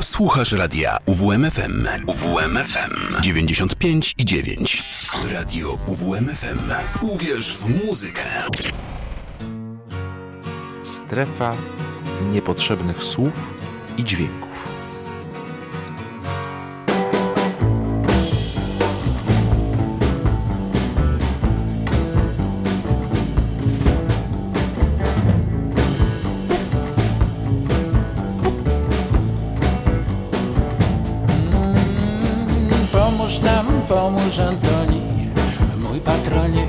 Słuchasz radia UWMFM. UWMFM 95 i 9. Radio UWMFM. Uwierz w muzykę. Strefa niepotrzebnych słów i dźwięków. Antoni, mój patronie.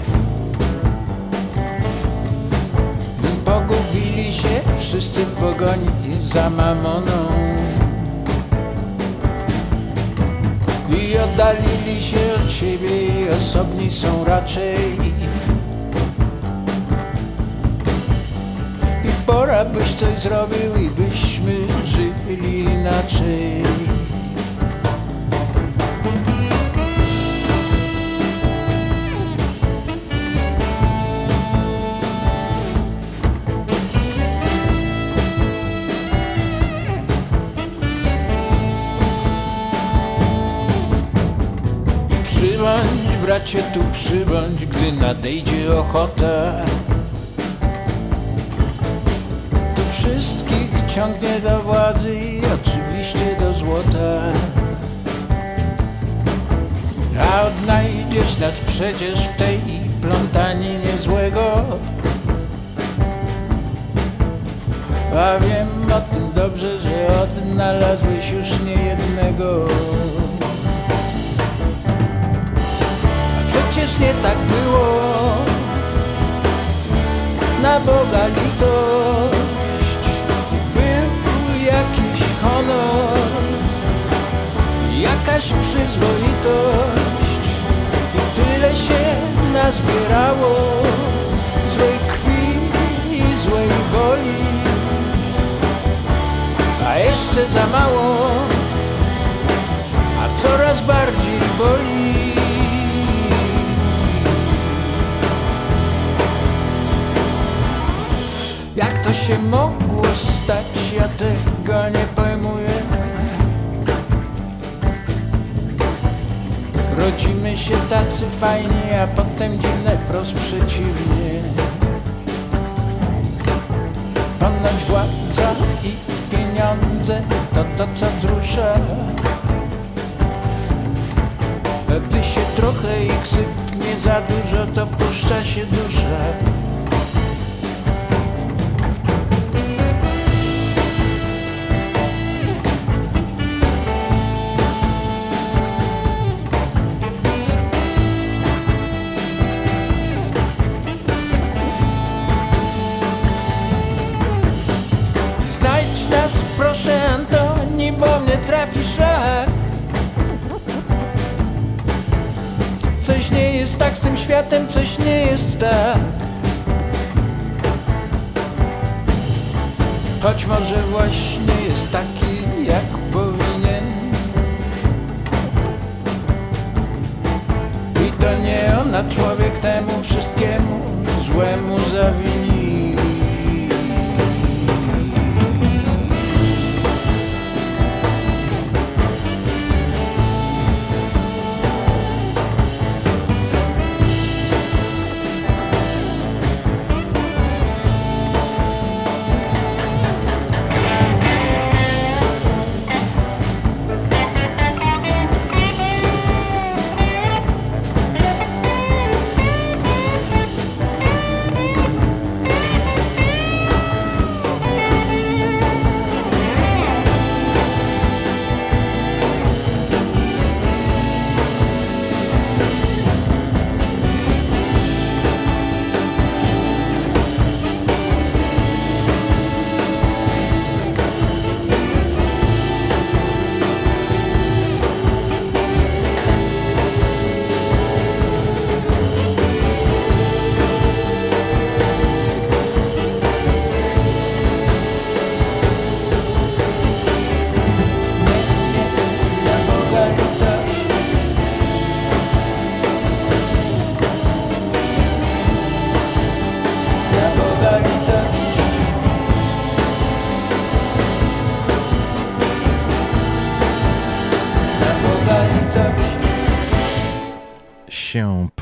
Pogubili się wszyscy w pogoni za mamoną. I oddalili się od siebie i osobni są raczej. I pora byś coś zrobił i byśmy żyli inaczej. Bracie, tu przybądź, gdy nadejdzie ochota. To wszystkich ciągnie do władzy i oczywiście do złota. A odnajdziesz nas przecież w tej plątaninie złego. A wiem o tym dobrze, że odnalazłeś już niejednego. Przecież nie tak było. Na Boga litość Był jakiś honor Jakaś przyzwoitość. I tyle się nazbierało Złej krwi i złej woli. A jeszcze za mało A coraz bardziej boli Jak to się mogło stać, ja tego nie pojmuję. Rodzimy się tacy fajni, a potem dziwne wprost przeciwnie. Ponoć władza i pieniądze to to co wzrusza. Gdy się trochę ich sypnie za dużo, to puszcza się dusza światem, coś nie jest tak. Choć może właśnie jest taki,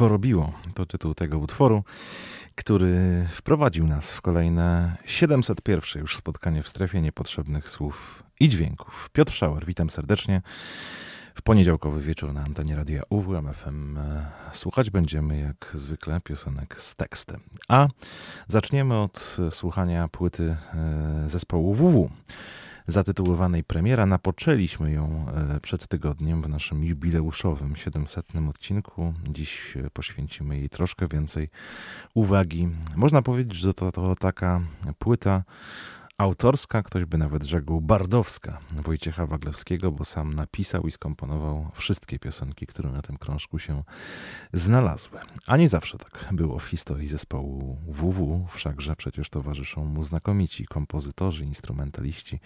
się porobiło. To tytuł tego utworu, który wprowadził nas w kolejne 701 już spotkanie w strefie niepotrzebnych słów i dźwięków. Piotr Szauer, witam serdecznie. W poniedziałkowy wieczór na antenie radia UWM FM słuchać będziemy jak zwykle piosenek z tekstem. A zaczniemy od słuchania płyty e, zespołu WW zatytułowanej Premiera. Napoczęliśmy ją e, przed tygodniem w naszym jubileuszowym 700 odcinku. Dziś e, poświęcimy jej troszkę więcej uwagi. Można powiedzieć, że to, to taka płyta autorska, ktoś by nawet rzekł bardowska Wojciecha Waglewskiego, bo sam napisał i skomponował wszystkie piosenki, które na tym krążku się znalazły. A nie zawsze tak było w historii zespołu WW, wszakże przecież towarzyszą mu znakomici kompozytorzy, instrumentaliści,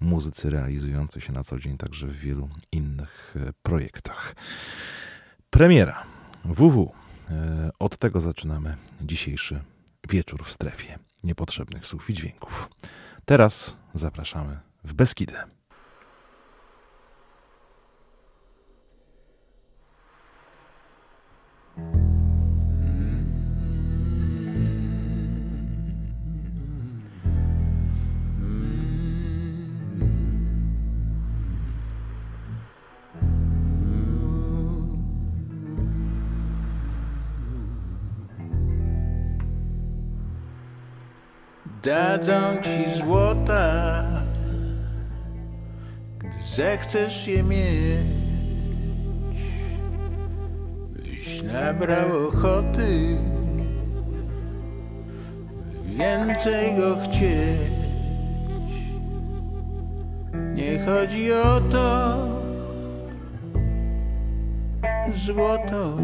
muzycy realizujący się na co dzień także w wielu innych e, projektach. Premiera WW. E, od tego zaczynamy dzisiejszy wieczór w strefie niepotrzebnych słów i dźwięków. Teraz zapraszamy w Beskidę. Dadzą ci złota, gdy zechcesz je mieć, byś nabrał ochoty, więcej go chcieć. Nie chodzi o to, złoto.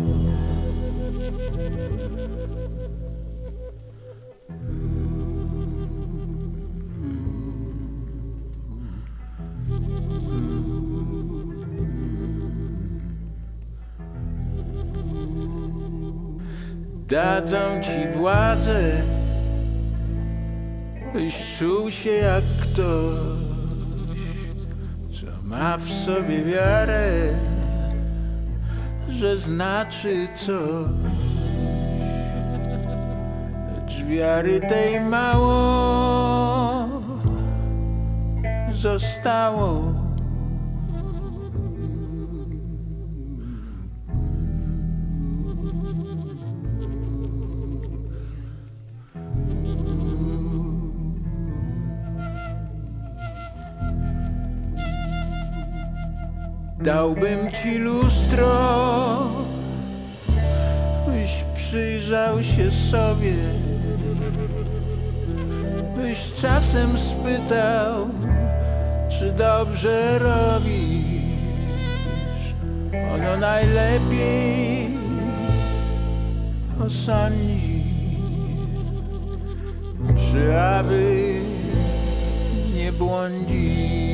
Dadzą ci władzę, byś czuł się jak ktoś, co ma w sobie wiarę, że znaczy coś. Lecz wiary tej mało zostało. Dałbym ci lustro, byś przyjrzał się sobie, byś czasem spytał, czy dobrze robisz. Ono najlepiej osądzi, czy aby nie błądzić.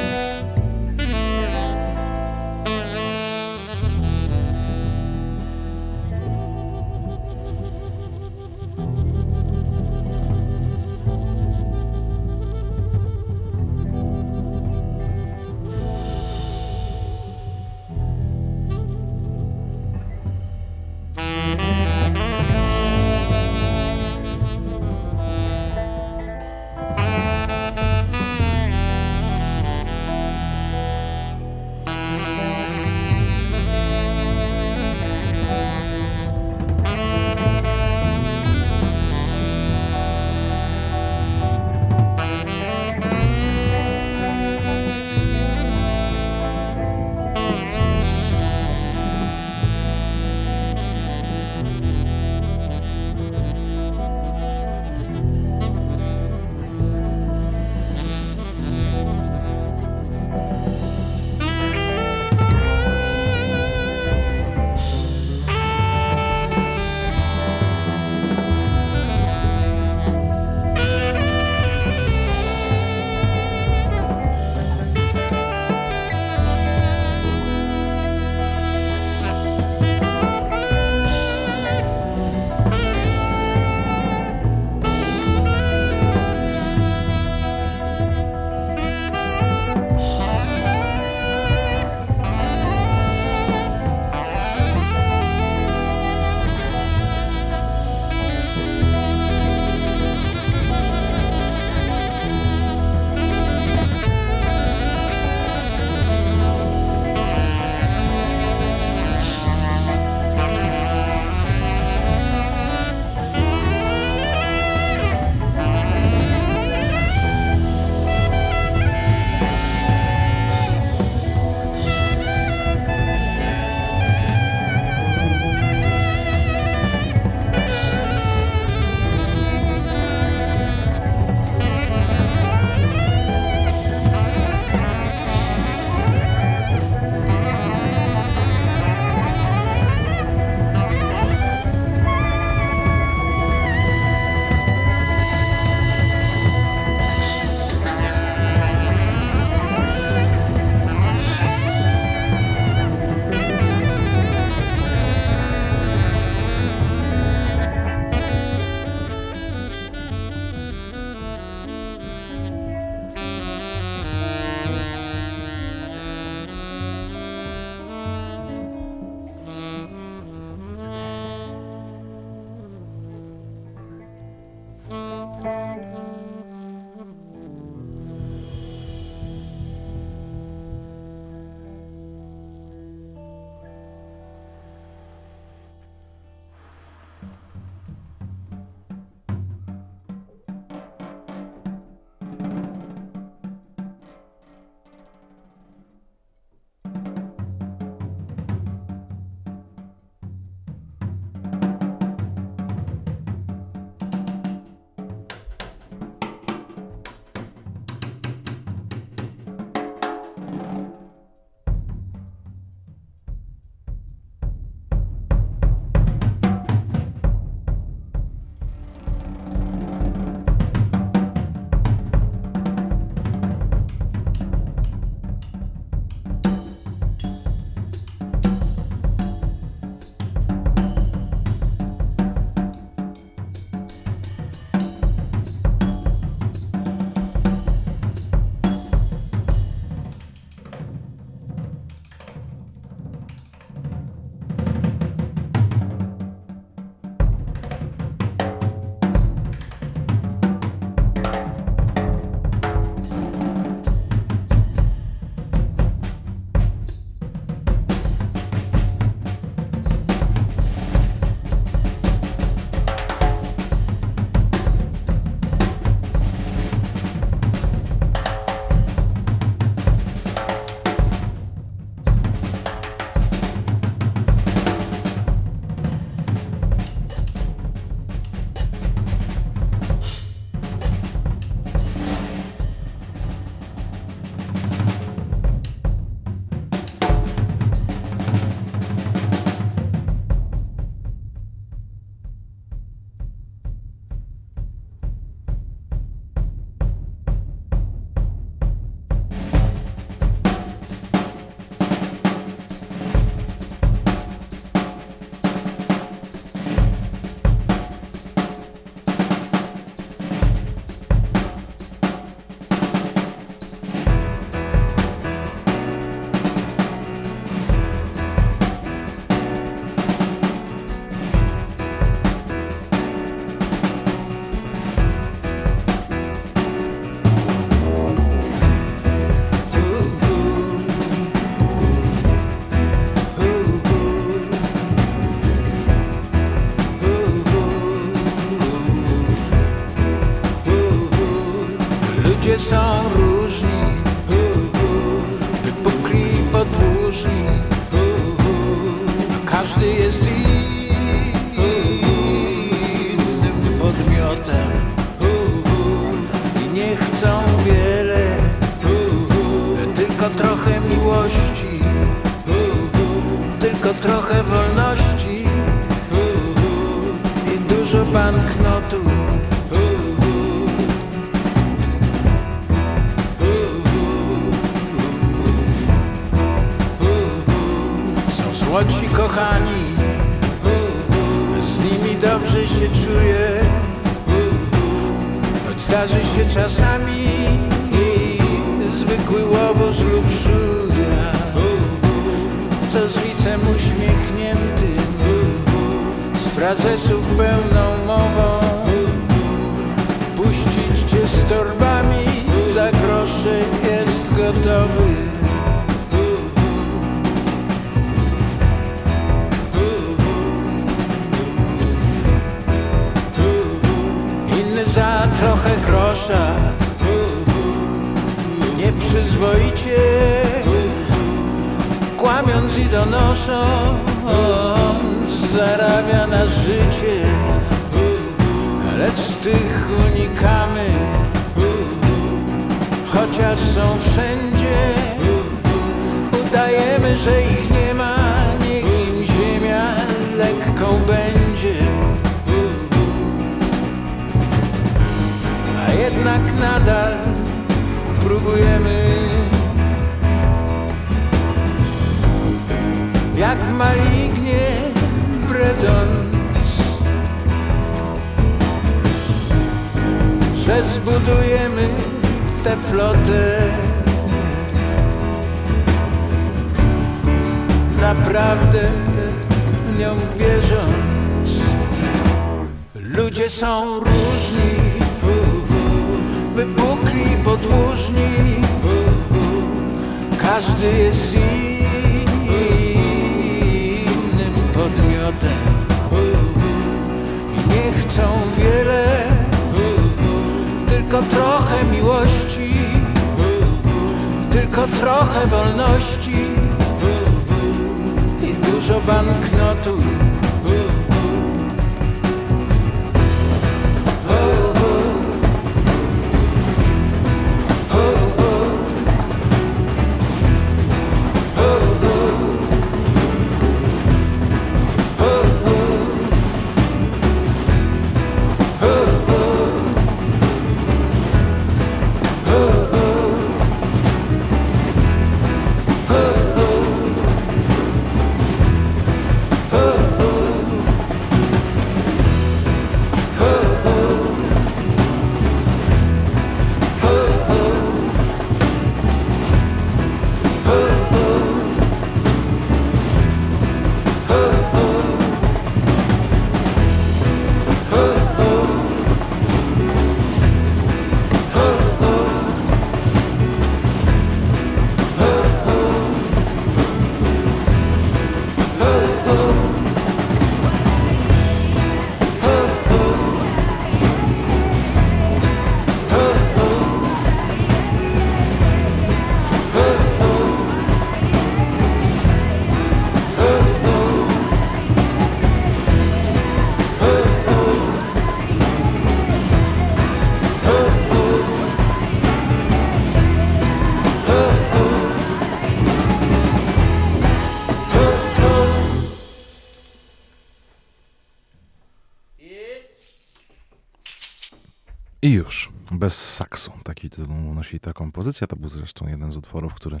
Bez saksu. Taki tytuł nosi ta kompozycja. To był zresztą jeden z utworów, który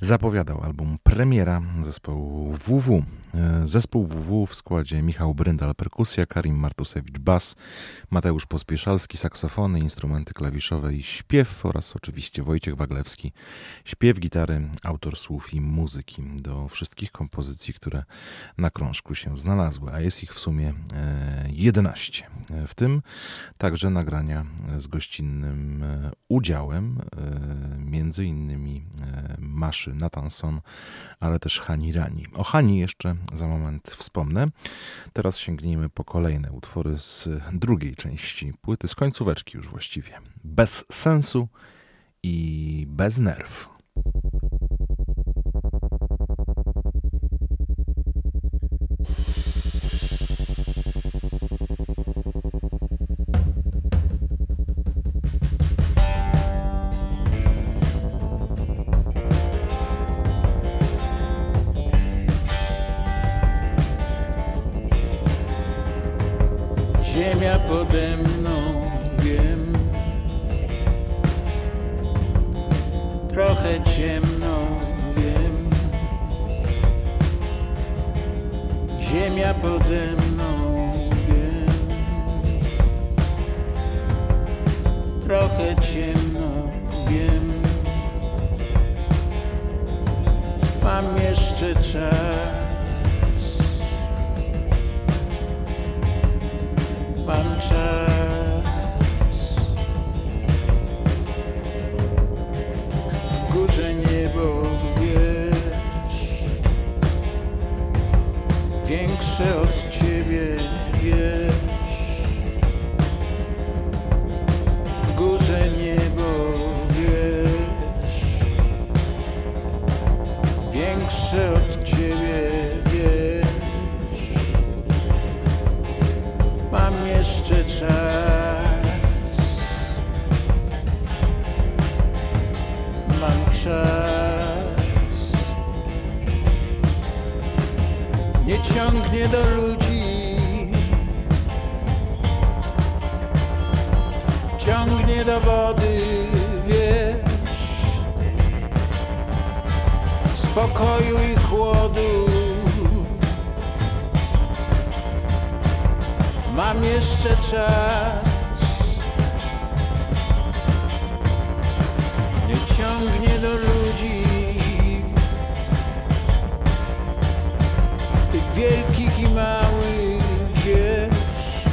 zapowiadał album Premiera zespołu WW. E, zespół WW w składzie Michał Bryndal perkusja, Karim Martusewicz bas, Mateusz Pospieszalski saksofony, instrumenty klawiszowe i śpiew oraz oczywiście Wojciech Waglewski śpiew, gitary, autor słów i muzyki do wszystkich kompozycji, które na krążku się znalazły, a jest ich w sumie 11. E, w tym także nagrania z gościnnym e, udziałem między innymi Maszy Natanson, ale też Hani Rani. O Hani jeszcze za moment wspomnę. Teraz sięgnijmy po kolejne utwory z drugiej części płyty, z końcóweczki już właściwie. Bez sensu i bez nerw. Ziemia pode mną, wiem. Trochę ciemno, wiem. Ziemia pode mną, wiem. Trochę ciemno, wiem. Mam jeszcze czas Mam czas. W górze niebo wiesz. Większe od ciebie wiesz. W górze niebo wiesz. Większe od czas Mam Nie ciągnie do ludzi. Ciągnie do wody, wiesz. Spokoju i chłodu Mam jeszcze czas. Nie ciągnie do ludzi. Tych wielkich i małych, wiesz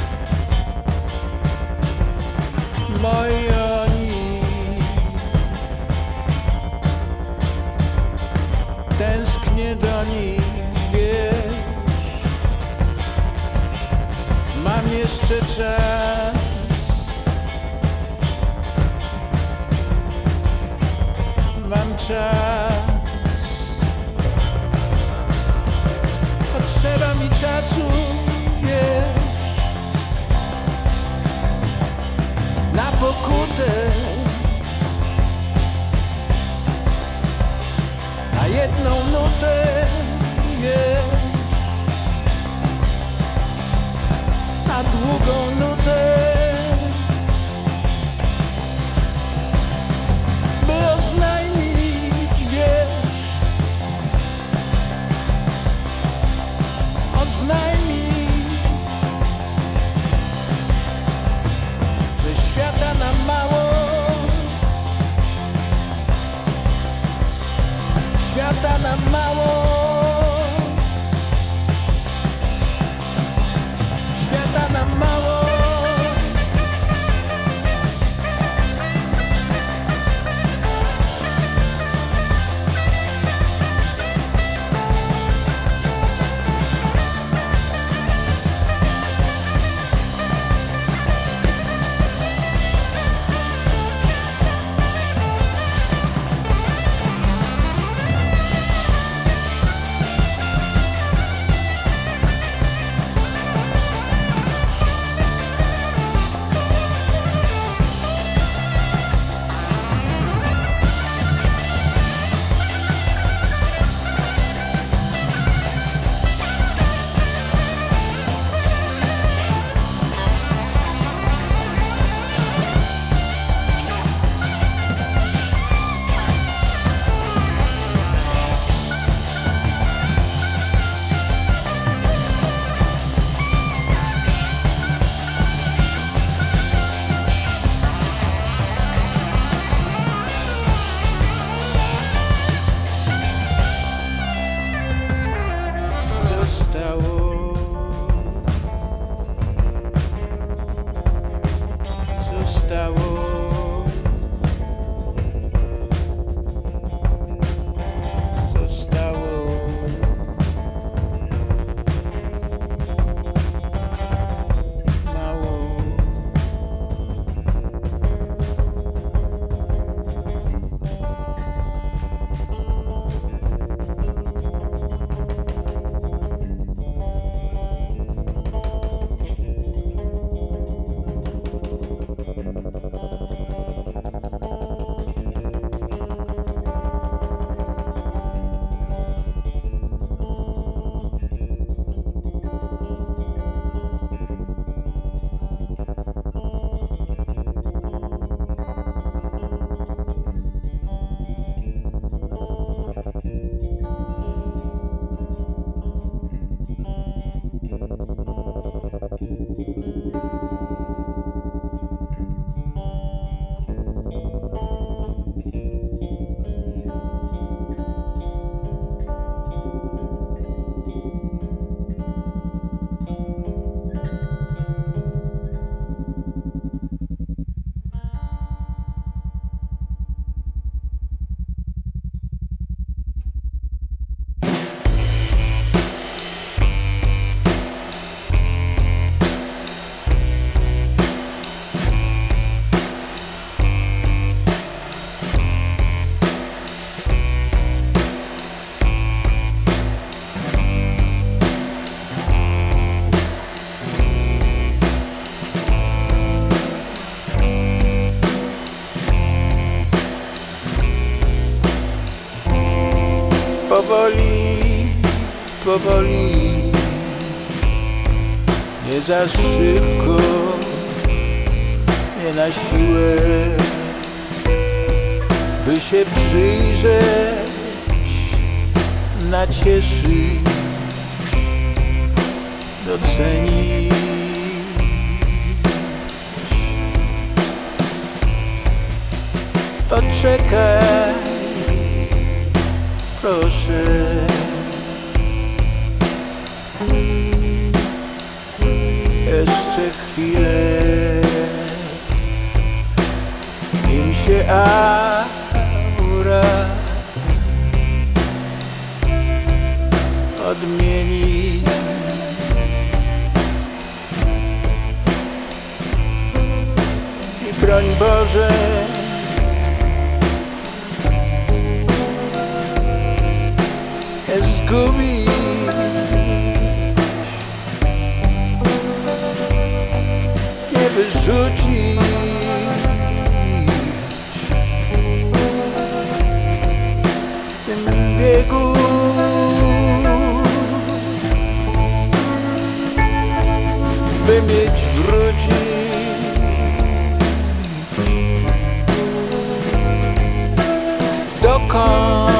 Moi oni. Tęsknię do nich, jeszcze czas. Mam czas. Potrzeba mi czasu, wiesz. Na pokutę nie za szybko, nie na siłę, by się przyjrzeć, nacieszyć, docenić. Poczekaj, proszę. Jeszcze chwilę, nim się aura odmieni. I broń Boże, nie wyrzucić. Tym biegu by mieć wrócić. Dokąd?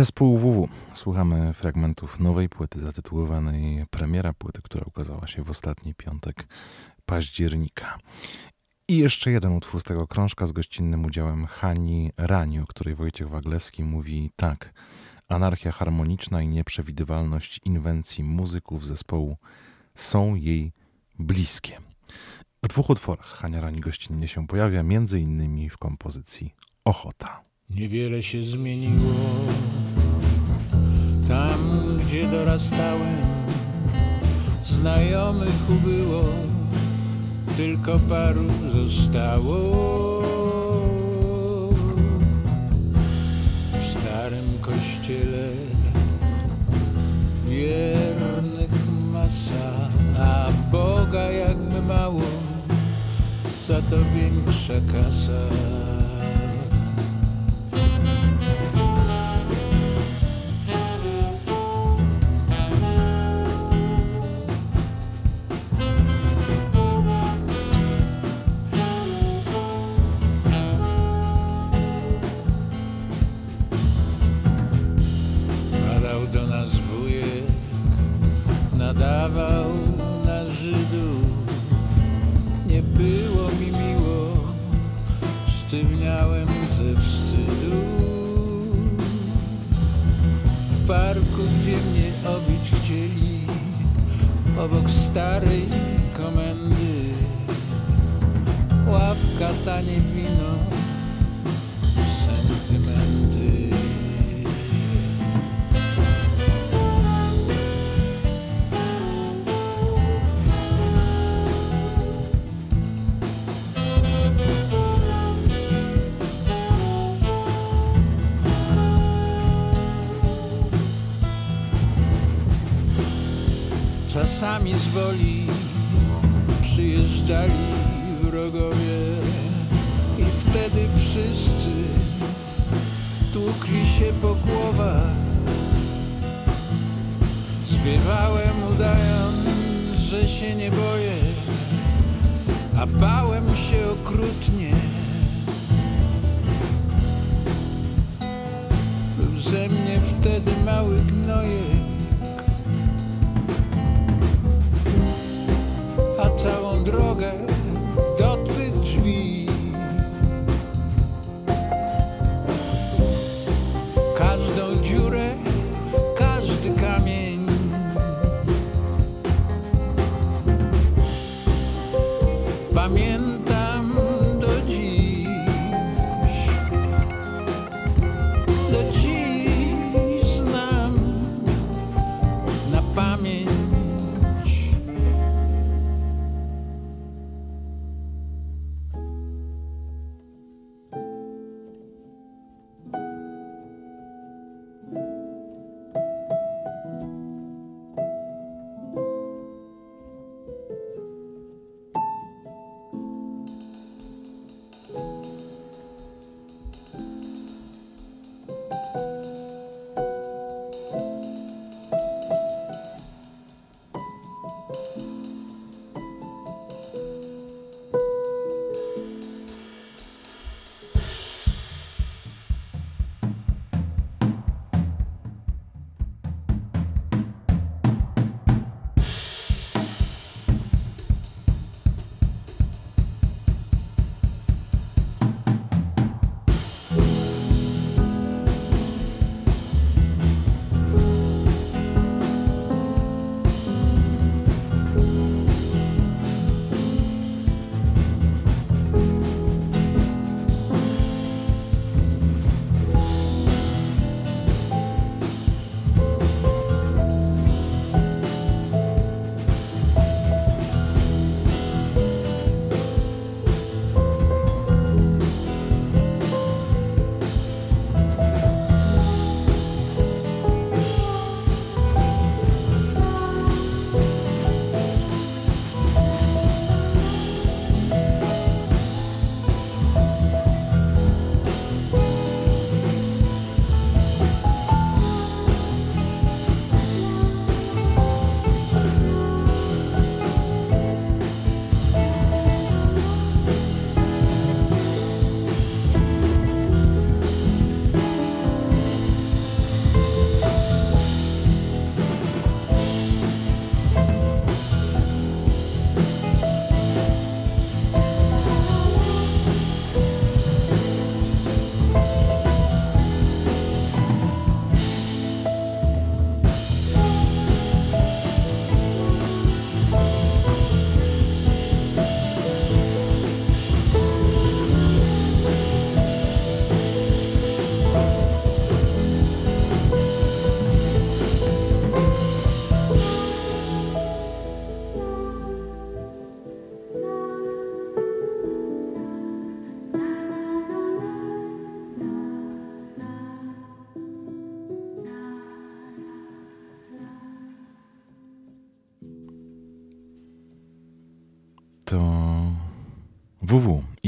Zespół WW. Słuchamy fragmentów nowej płyty zatytułowanej Premiera płyty, która ukazała się w ostatni piątek października. I jeszcze jeden utwór z tego krążka z gościnnym udziałem Hani Rani, o której Wojciech Waglewski mówi tak. Anarchia harmoniczna i nieprzewidywalność inwencji muzyków zespołu są jej bliskie. W dwóch utworach Hania Rani gościnnie się pojawia, między innymi w kompozycji Ochota. Niewiele się zmieniło tam, gdzie dorastałem. Znajomych ubyło, tylko paru zostało. W starym kościele wiernych masa, a Boga jakby mało, za to większa kasa. dawał na Żydów. Nie było mi miło, sztywniałem ze wstydu. W parku, gdzie mnie obić chcieli, obok starej komendy, ławka tanie wino Czasami z woli przyjeżdżali wrogowie i wtedy wszyscy tłukli się po głowach. Zwiewałem udając, że się nie boję, a bałem się okrutnie. Ze mnie wtedy mały gnojek. Całą drogę do twych drzwi.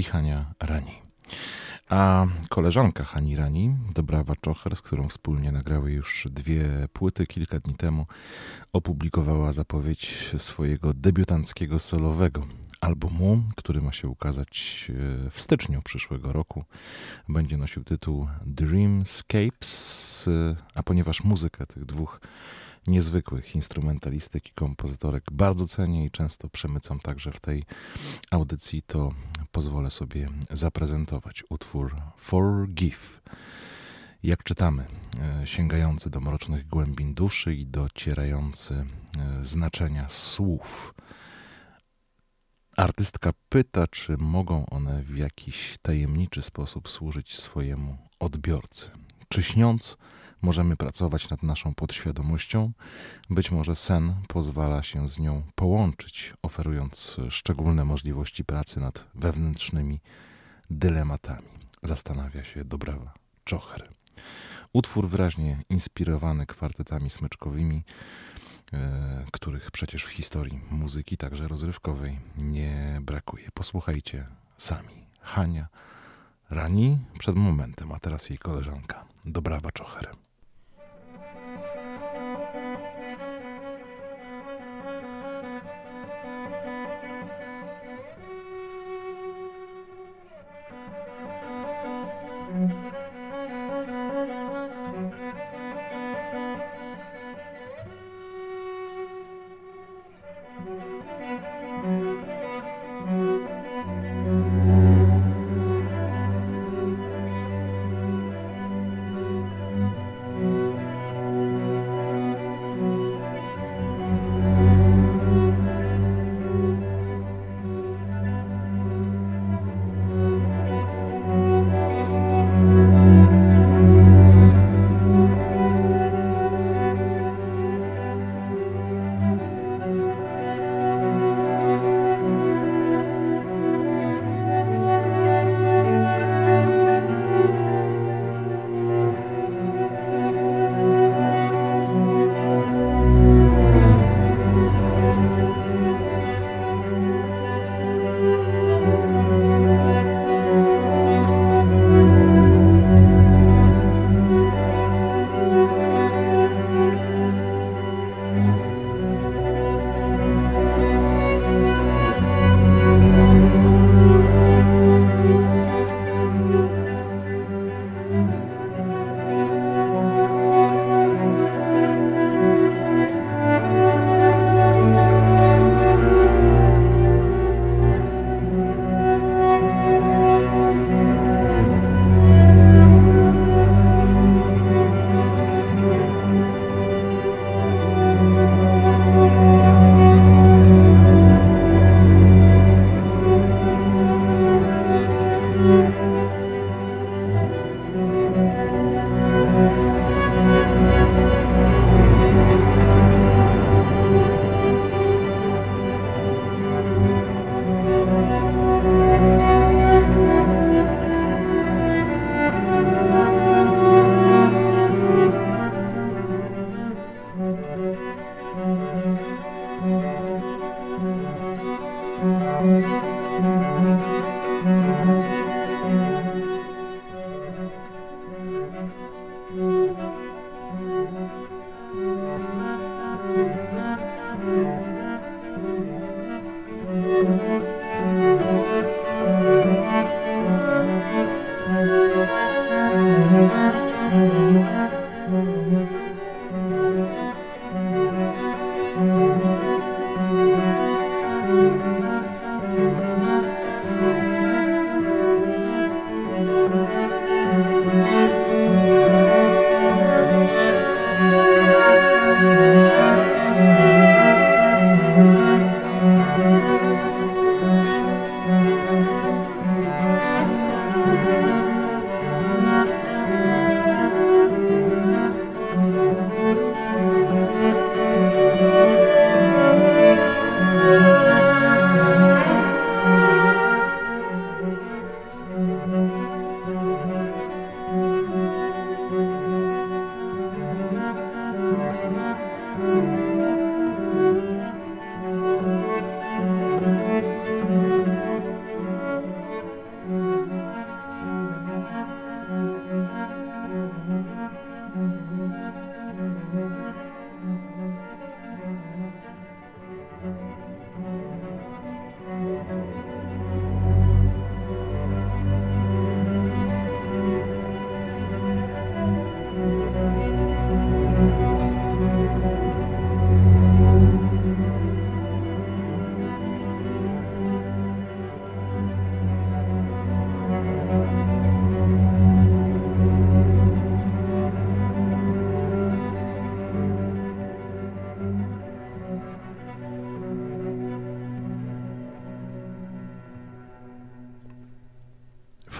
I Hania Rani. A koleżanka Hani Rani, Dobrawa Czocher, z którą wspólnie nagrały już dwie płyty kilka dni temu, opublikowała zapowiedź swojego debiutanckiego solowego albumu, który ma się ukazać e, w styczniu przyszłego roku. Będzie nosił tytuł Dreamscapes, e, a ponieważ muzykę tych dwóch niezwykłych instrumentalistek i kompozytorek bardzo cenię i często przemycam także w tej audycji, to pozwolę sobie zaprezentować utwór Forgive. Jak czytamy, e, sięgający do mrocznych głębin duszy i docierający e, znaczenia słów. Artystka pyta, czy mogą one w jakiś tajemniczy sposób służyć swojemu odbiorcy. Czy śniąc, możemy pracować nad naszą podświadomością? Być może sen pozwala się z nią połączyć, oferując szczególne możliwości pracy nad wewnętrznymi dylematami. Zastanawia się Dobrawa Czocher. Utwór wyraźnie inspirowany kwartetami smyczkowymi, e, których przecież w historii muzyki, także rozrywkowej, nie brakuje. Posłuchajcie sami. Hania rani przed momentem, a teraz jej koleżanka, Dobrawa Czocher.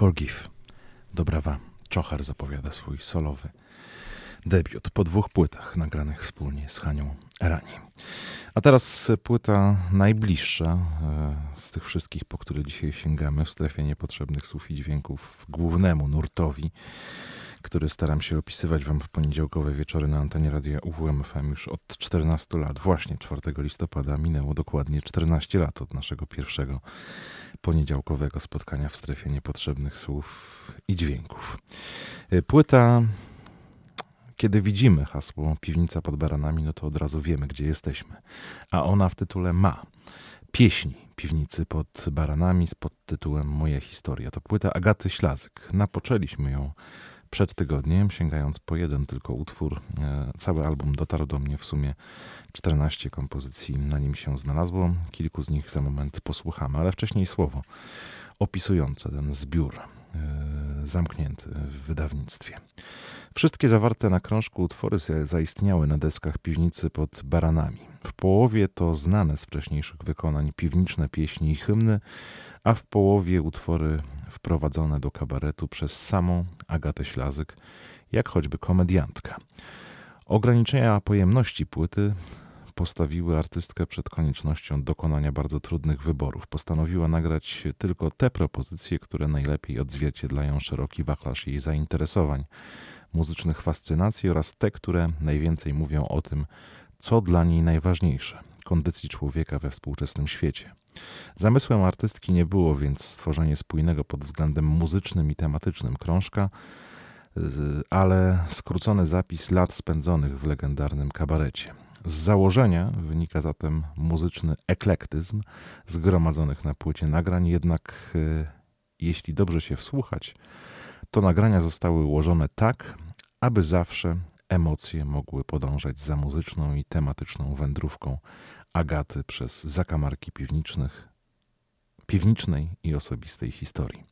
Forgive. Dobrawa Czochar zapowiada swój solowy debiut po dwóch płytach nagranych wspólnie z Hanią Erani. A teraz płyta najbliższa e, z tych wszystkich, po które dzisiaj sięgamy w strefie niepotrzebnych słów i dźwięków głównemu nurtowi, który staram się opisywać Wam w poniedziałkowe wieczory na antenie radia UWMFM już od 14 lat. Właśnie 4 listopada minęło dokładnie 14 lat od naszego pierwszego poniedziałkowego spotkania w strefie niepotrzebnych słów i dźwięków. E, płyta kiedy widzimy hasło piwnica pod baranami, no to od razu wiemy, gdzie jesteśmy. A ona w tytule ma pieśni piwnicy pod baranami z podtytułem Moja historia. To płyta Agaty Ślazyk. Napoczęliśmy ją przed tygodniem, sięgając po jeden tylko utwór. E, cały album dotarł do mnie w sumie 14 kompozycji na nim się znalazło. Kilku z nich za moment posłuchamy, ale wcześniej słowo opisujące ten zbiór e, zamknięty w wydawnictwie. Wszystkie zawarte na krążku utwory zaistniały na deskach piwnicy pod baranami. W połowie to znane z wcześniejszych wykonań piwniczne pieśni i hymny, a w połowie utwory wprowadzone do kabaretu przez samą Agatę Ślazyk, jak choćby komediantka. Ograniczenia pojemności płyty postawiły artystkę przed koniecznością dokonania bardzo trudnych wyborów. Postanowiła nagrać tylko te propozycje, które najlepiej odzwierciedlają szeroki wachlarz jej zainteresowań muzycznych fascynacji oraz te, które najwięcej mówią o tym, co dla niej najważniejsze kondycji człowieka we współczesnym świecie. Zamysłem artystki nie było więc stworzenie spójnego pod względem muzycznym i tematycznym krążka, ale skrócony zapis lat spędzonych w legendarnym kabarecie. Z założenia wynika zatem muzyczny eklektyzm zgromadzonych na płycie nagrań, jednak e, jeśli dobrze się wsłuchać, to nagrania zostały ułożone tak, aby zawsze emocje mogły podążać za muzyczną i tematyczną wędrówką Agaty przez zakamarki piwniczych, piwnicznej i osobistej historii.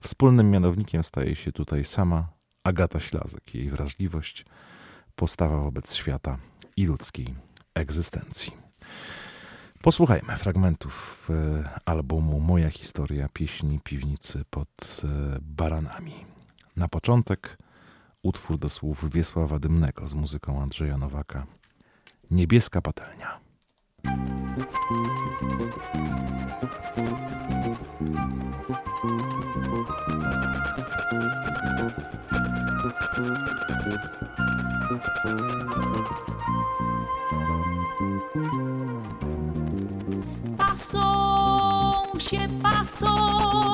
Wspólnym mianownikiem staje się tutaj sama Agata Ślazek, jej wrażliwość, postawa wobec świata i ludzkiej egzystencji. Posłuchajmy fragmentów e, albumu Moja historia pieśni piwnicy pod e, baranami. Na początek utwór do słów Wiesława Dymnego z muzyką Andrzeja Nowaka. Niebieska patelnia. Passou, che passou.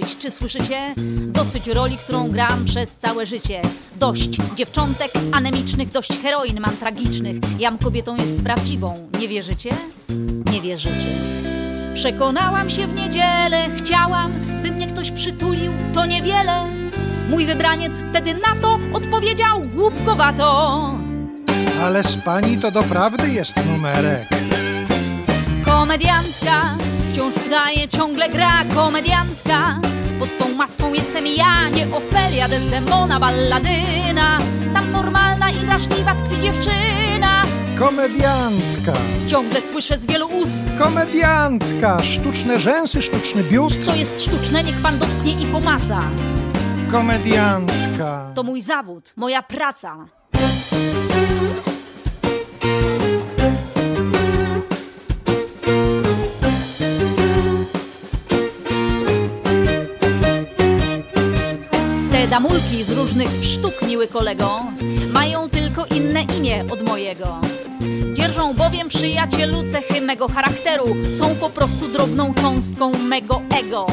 Dosyć, czy słyszycie? Dosyć roli, którą gram przez całe życie. Dość dziewczątek anemicznych, dość heroin mam tragicznych. Jam kobietą jest prawdziwą, nie wierzycie? Nie wierzycie. Przekonałam się w niedzielę, chciałam, by mnie ktoś przytulił, to niewiele. Mój wybraniec wtedy na to odpowiedział głupkowato. Ale z pani to doprawdy jest numerek. Komediantka wciąż udaje, ciągle gra komediantka. Pod tą maską jestem ja, nie Ofelia, Desdemona, balladyna. Tam normalna i wrażliwa tkwi dziewczyna. Komediantka, Ciągle słyszę z wielu ust, komediantka, sztuczne rzęsy, sztuczny biust. to jest sztuczne, niech pan dotknie i pomaca. Komediantka. To mój zawód, moja praca. Damulki z różnych sztuk, miły kolego, mają tylko inne imię od mojego. Dzierżą bowiem przyjacielu cechy mego charakteru, są po prostu drobną cząstką mego ego.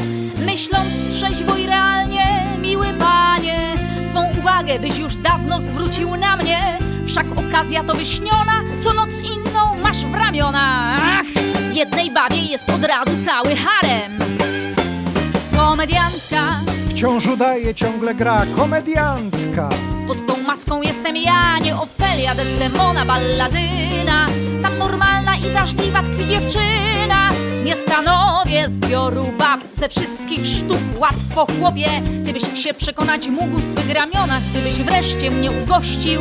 Myśląc trzeźwo i realnie, miły panie, swą uwagę byś już dawno zwrócił na mnie. Wszak okazja to wyśniona, co noc inną masz w ramionach. W jednej babie jest od razu cały harem. Komediantka, Wciąż udaje, ciągle gra. Komediantka. pod tą maską jestem ja, nie Ofelia, Desdemona, balladyna. Tam normalna i wrażliwa tkwi dziewczyna. Nie stanowię zbioru bab ze wszystkich sztuk łatwo chłopie. Gdybyś się przekonać mógł w swych ramionach, gdybyś wreszcie mnie ugościł,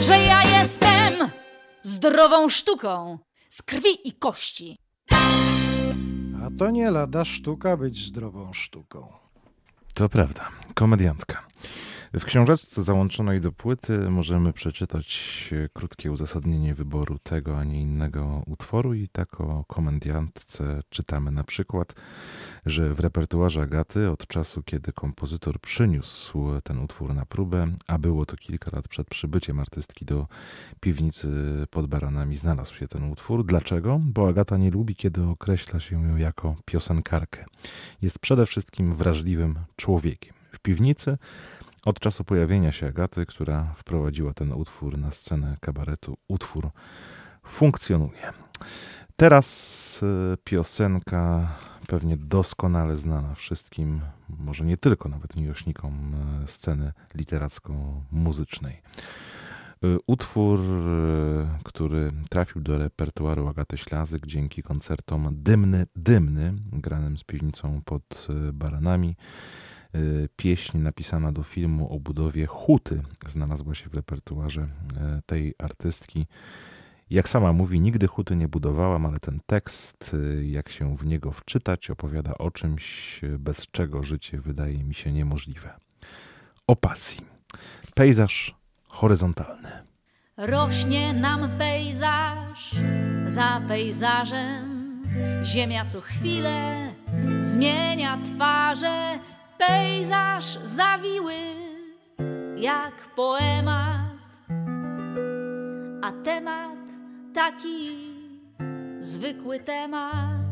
że ja jestem zdrową sztuką z krwi i kości. A to nie lada sztuka być zdrową sztuką. To prawda, komediantka. W książeczce załączonej do płyty możemy przeczytać e, krótkie uzasadnienie wyboru tego, a nie innego utworu i tak o komediantce czytamy na przykład, że w repertuarze Agaty od czasu, kiedy kompozytor przyniósł ten utwór na próbę, a było to kilka lat przed przybyciem artystki do piwnicy pod Baranami, znalazł się ten utwór. Dlaczego? Bo Agata nie lubi, kiedy określa się ją jako piosenkarkę. Jest przede wszystkim wrażliwym człowiekiem. W piwnicy od czasu pojawienia się Agaty, która wprowadziła ten utwór na scenę kabaretu, utwór funkcjonuje. Teraz e, piosenka pewnie doskonale znana wszystkim, może nie tylko nawet miłośnikom e, sceny literacko-muzycznej. E, Utwór, który trafił do repertuaru Agaty Ślazyk dzięki koncertom Dymny, Dymny, granym z piwnicą pod Baranami. E, Pieśń napisana do filmu o budowie huty znalazła się w repertuarze e, tej artystki. Jak sama mówi, nigdy huty nie budowałam, ale ten tekst, y, jak się w niego wczytać, opowiada o czymś, y, bez czego życie wydaje mi się niemożliwe. O pasji. Pejzaż horyzontalny. Rośnie nam pejzaż za pejzażem. Ziemia co chwilę zmienia twarze. Pejzaż zawiły jak poemat, a temat taki zwykły temat.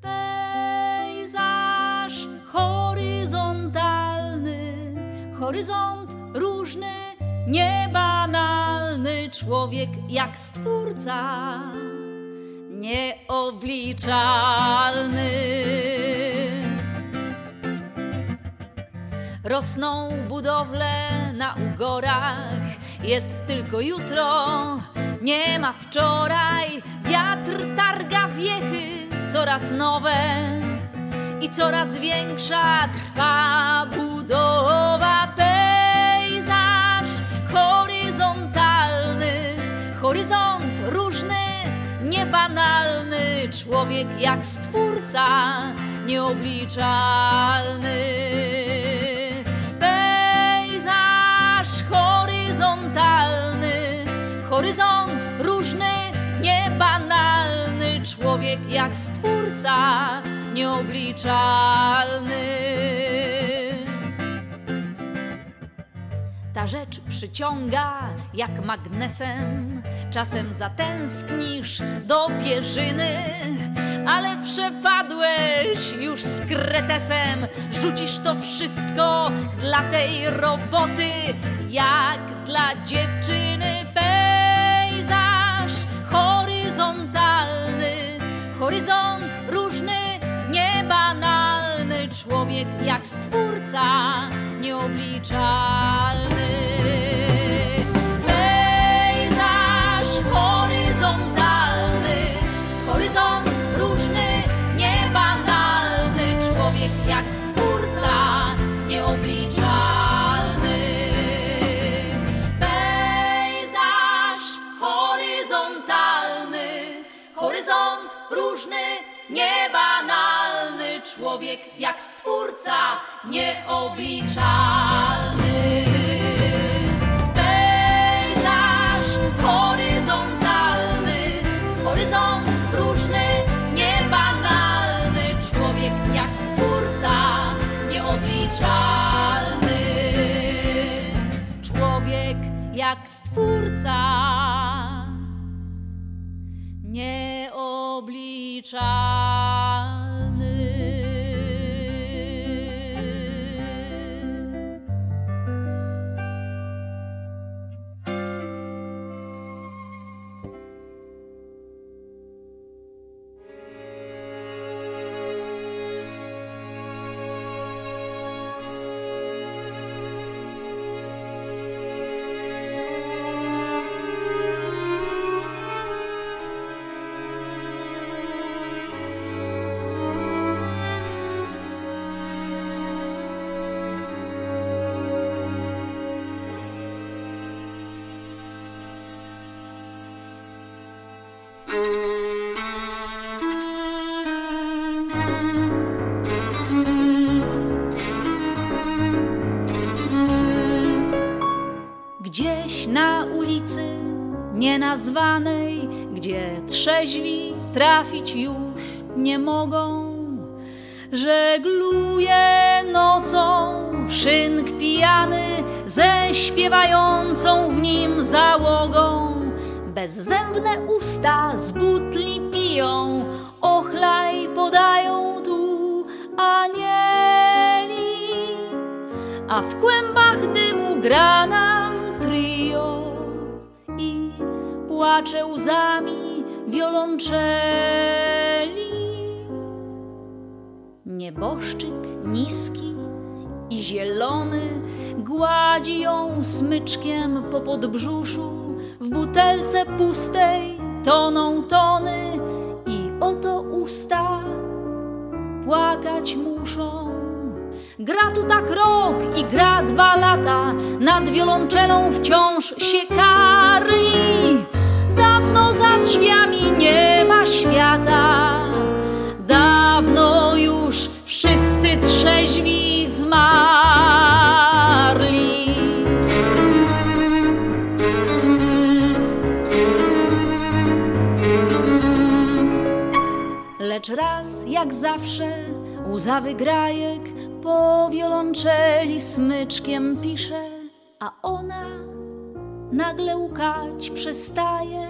Pejzaż horyzontalny, horyzont różny, niebanalny, człowiek jak stwórca, nieobliczalny. Rosną budowle na ugorach, jest tylko jutro, nie ma wczoraj. Wiatr targa wiechy, coraz nowe i coraz większa trwa budowa. Pejzaż horyzontalny, horyzont różny, niebanalny, człowiek jak stwórca nieobliczalny. Pejzaż horyzontalny, horyzont różny, niebanalny, człowiek jak stwórca nieobliczalny. Ta rzecz przyciąga jak magnesem czasem zatęsknisz do pierzyny, ale przepadłeś już z kretesem, rzucisz to wszystko dla tej roboty, jak dla dziewczyny. Pejzaż horyzontalny, horyzont różny, niebanalny, człowiek jak stwórca nieobliczalny. Człowiek jak stwórca nieobliczalny. Pejzaż horyzontalny, horyzont różny, niebanalny, człowiek jak stwórca nieobliczalny. Człowiek jak stwórca nieobliczalny. Nienazwanej, gdzie trzeźwi trafić już nie mogą, żegluje nocą szynk pijany ze śpiewającą w nim załogą. Bezzębne usta z butli piją, ochlaj podają tu anieli a w kłębach dymu gra nam trio i płacze łzami wiolonczeli. Nieboszczyk niski i zielony gładzi ją smyczkiem po podbrzuszu, w butelce pustej toną tony i oto usta płakać muszą. Gra tu tak rok i gra dwa lata, nad wiolonczelą wciąż się karli. Dawno za drzwiami nie ma świata, dawno już wszyscy trzeźwi zmarli. Lecz raz, jak zawsze, łzawy grajek po wiolonczeli smyczkiem pisze, a ona nagle łkać przestaje.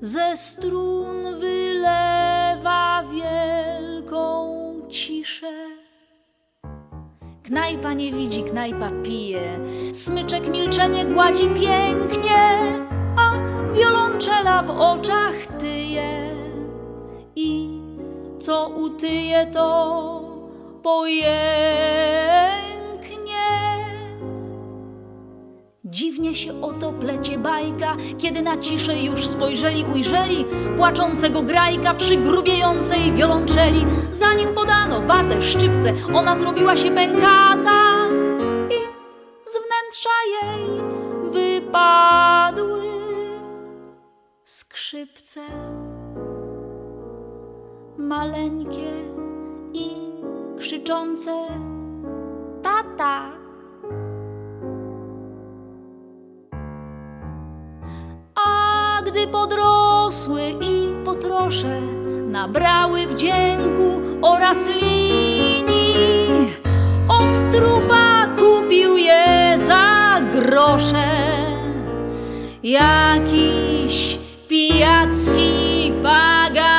Ze strun wylewa wielką ciszę. Knajpa nie widzi, knajpa pije, smyczek milczenie gładzi pięknie, a wiolonczela w oczach tyje. I co utyje, to pojęknie. Dziwnie się oto plecie bajka, kiedy na ciszę już spojrzeli, ujrzeli płaczącego grajka przy grubiejącej wiolonczeli. Zanim podano watę, szczypce, ona zrobiła się pękata i z wnętrza jej wypadły skrzypce maleńkie i krzyczące tata. Gdy podrosły i potrosze nabrały wdzięku oraz linii. Od trupa kupił je za grosze. Jakiś pijacki Paganini.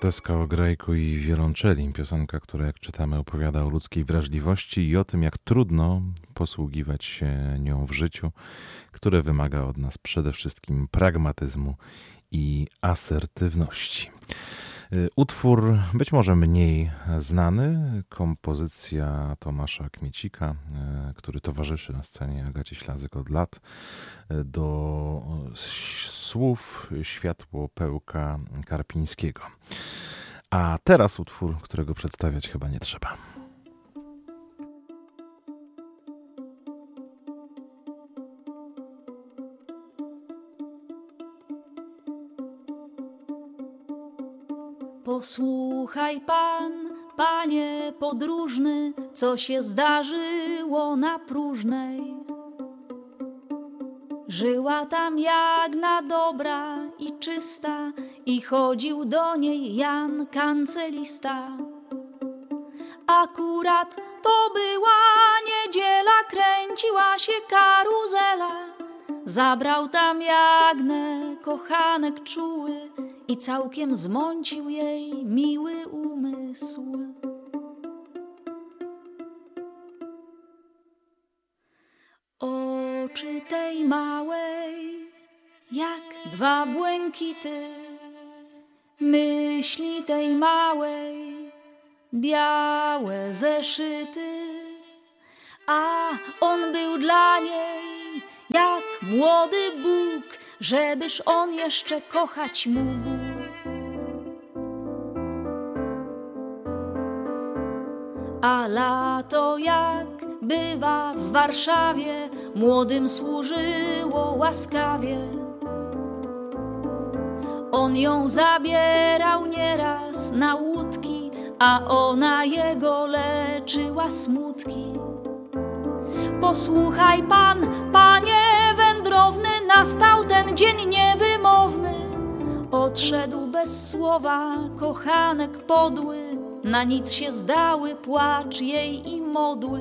Groteska o grajku i wiolonczeli. Piosenka, która jak czytamy opowiada o ludzkiej wrażliwości i o tym, jak trudno posługiwać się nią w życiu, które wymaga od nas przede wszystkim pragmatyzmu i asertywności. Y, utwór być może mniej znany, kompozycja Tomasza Kmiecika, y, który towarzyszy na scenie Agacie Ślazyk od lat, y, do słów Światło Pełka Karpińskiego. A teraz utwór, którego przedstawiać chyba nie trzeba. Posłuchaj pan, panie podróżny, co się zdarzyło na próżnej. Żyła tam Jagna dobra i czysta i chodził do niej Jan kancelista. Akurat to była niedziela, kręciła się karuzela. Zabrał tam Jagnę, kochanek czuły, i całkiem zmącił jej miły umysł. Oczy tej małej, jak dwa błękity, myśli tej małej, białe zeszyty, a on był dla niej jak młody Bóg, żebyż on jeszcze kochać mógł. A lato jak bywa w Warszawie, młodym służyło łaskawie. On ją zabierał nieraz na łódki, a ona jego leczyła smutki. Posłuchaj pan, panie wędrowny, nastał ten dzień niewymowny. Odszedł bez słowa kochanek podły, na nic się zdały płacz jej i modły.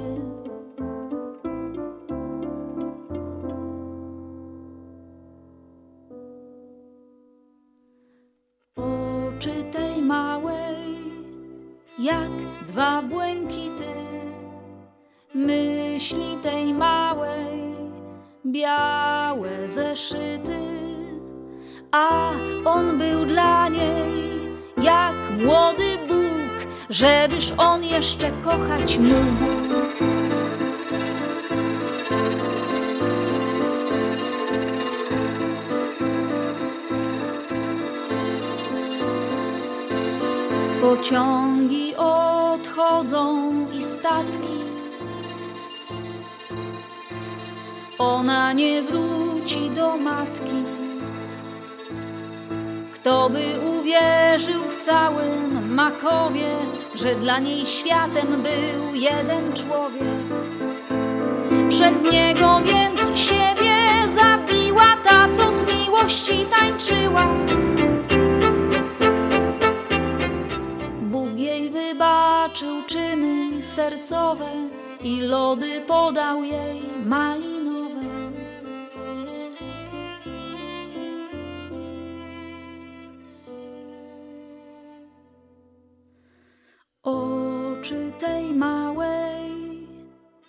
Białe zeszyty, a on był dla niej jak młody Bóg, żebyż on jeszcze kochać mógł. Pociągi odchodzą i statki. Ona nie wróci do matki. Kto by uwierzył w całym Makowie, że dla niej światem był jeden człowiek? Przez niego więc siebie zabiła ta, co z miłości tańczyła. Bóg jej wybaczył czyny sercowe i lody podał jej malinowe.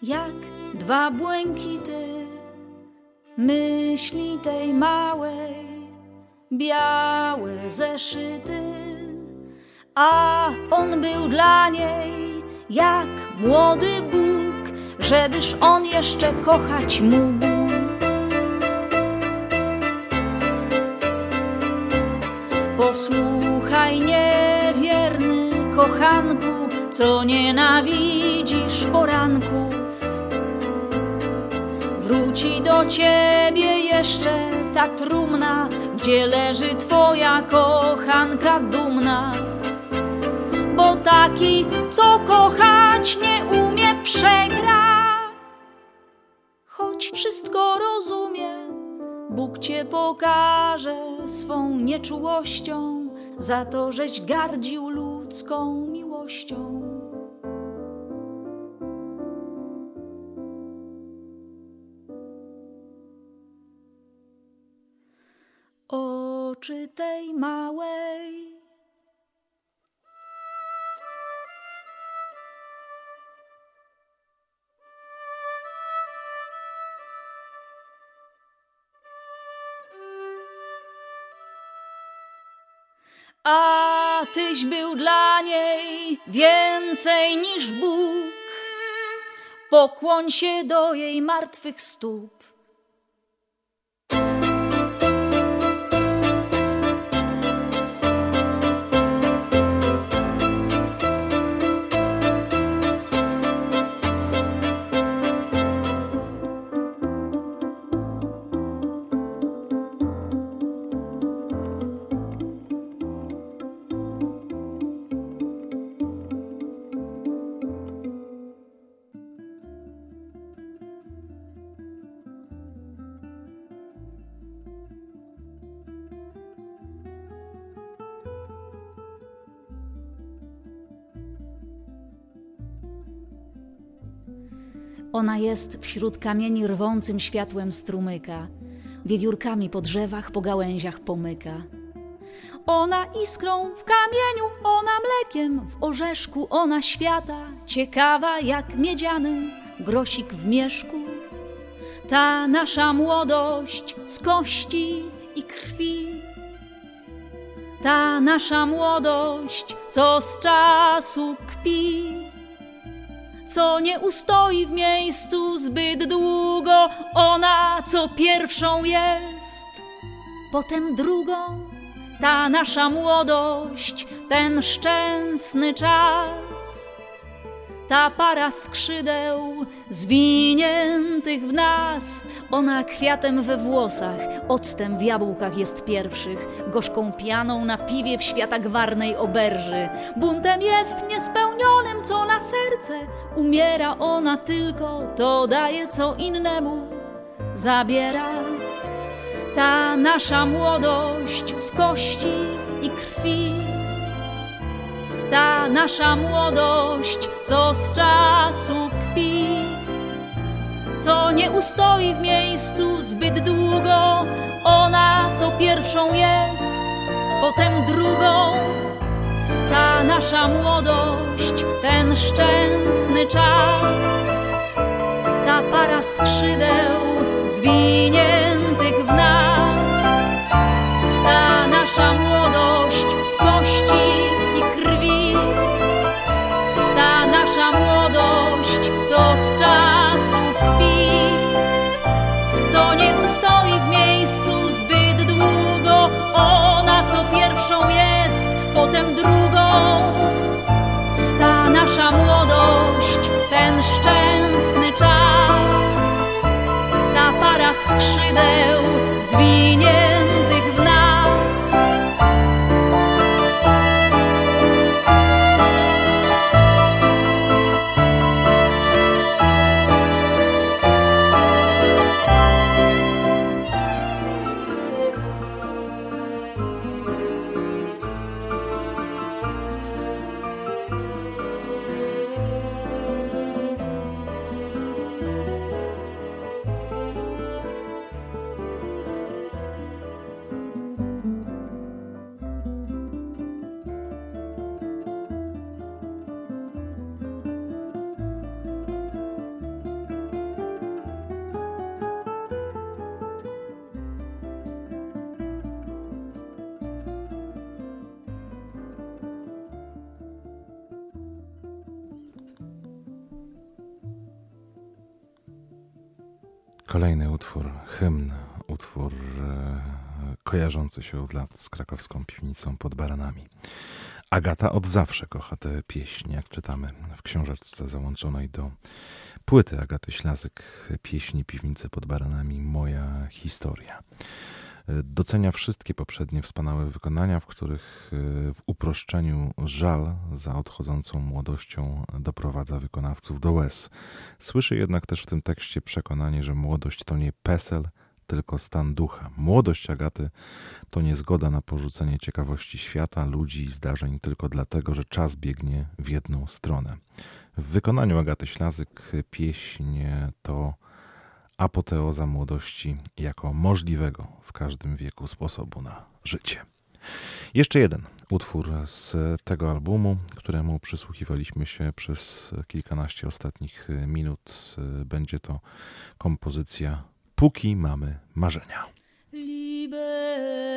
Jak dwa błękity, myśli tej małej, białe zeszyty, a on był dla niej jak młody Bóg, żebyż on jeszcze kochać mógł. Posłuchaj, niewierny kochanku, co nienawidzisz poranków. Wróci do ciebie jeszcze ta trumna, gdzie leży twoja kochanka dumna. Bo taki, co kochać nie umie, przegra. Choć wszystko rozumie, Bóg cię pokaże swą nieczułością za to, żeś gardził ludzką miłością. Oczy tej małej a tyś był dla niej więcej niż Bóg. Pokłoń się do jej martwych stóp. Ona jest wśród kamieni rwącym światłem strumyka, wiewiórkami po drzewach, po gałęziach pomyka. Ona iskrą w kamieniu, ona mlekiem w orzeszku, ona świata, ciekawa jak miedziany grosik w mieszku. Ta nasza młodość z kości i krwi. Ta nasza młodość, co z czasu kpi co nie ustoi w miejscu zbyt długo, ona co pierwszą jest, potem drugą, ta nasza młodość, ten szczęsny czas, ta para skrzydeł zwiniętych w nas, ona kwiatem we włosach, octem w jabłkach jest pierwszych, gorzką pianą na piwie w świata gwarnej oberży. Buntem jest niespełnionym, co na serce umiera ona tylko, to daje co innemu zabiera. Ta nasza młodość z kości i krwi, ta nasza młodość, co z czasu kpi co nie ustoi w miejscu zbyt długo. Ona, co pierwszą jest, potem drugą. Ta nasza młodość, ten szczęsny czas, ta para skrzydeł zwiniętych w nas, ta nasza młodość skrzydeł zwiniętych Kolejny utwór, hymn, utwór e, kojarzący się od lat z krakowską piwnicą pod baranami. Agata od zawsze kocha tę pieśń, jak czytamy w książeczce załączonej do płyty Agaty Ślazyk, pieśni Piwnicy pod baranami, moja historia. Docenia wszystkie poprzednie wspaniałe wykonania, w których w uproszczeniu żal za odchodzącą młodością doprowadza wykonawców do łez. Słyszy jednak też w tym tekście przekonanie, że młodość to nie PESEL, tylko stan ducha. Młodość Agaty to nie zgoda na porzucenie ciekawości świata, ludzi i zdarzeń tylko dlatego, że czas biegnie w jedną stronę. W wykonaniu Agaty Ślazyk pieśń to apoteoza młodości jako możliwego w każdym wieku sposobu na życie. Jeszcze jeden utwór z tego albumu, któremu przysłuchiwaliśmy się przez kilkanaście ostatnich minut. Będzie to kompozycja Póki mamy marzenia. Liberame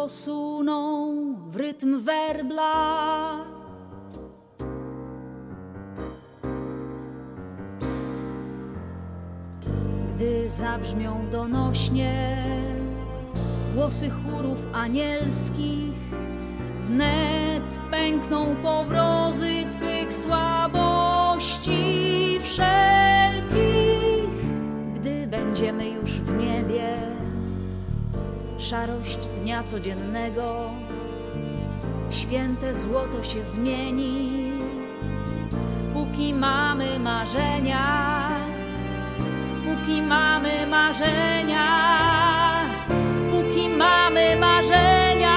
szybko suną w rytm werbla. Gdy zabrzmią donośnie głosy chórów anielskich, wnet pękną powrozy Twych słabości wszelkich, szarość dnia codziennego w święte złoto się zmieni. Póki mamy marzenia, póki mamy marzenia, póki mamy marzenia,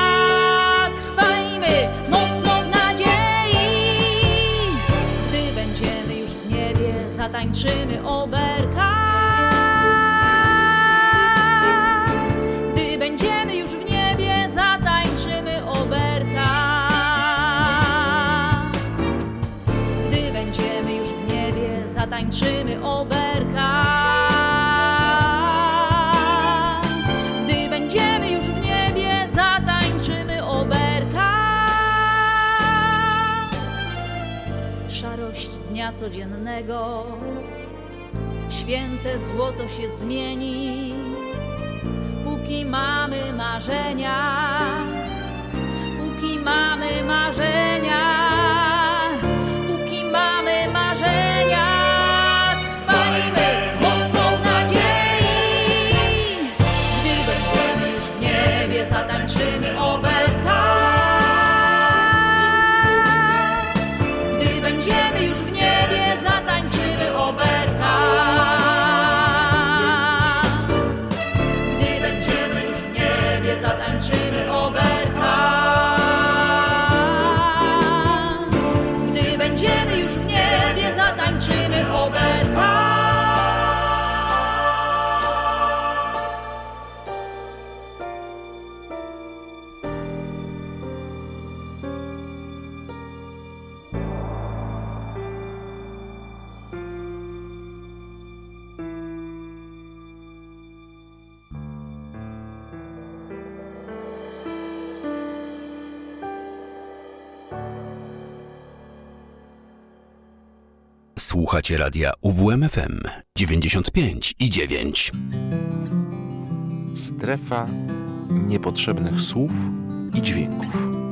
trwajmy mocno w nadziei. Gdy będziemy już w niebie, zatańczymy oberka. Codziennego, święte złoto się zmieni. Póki mamy marzenia, póki mamy marzenia. Słuchacie radia UWMFM 95 i 9. Strefa niepotrzebnych słów i dźwięków.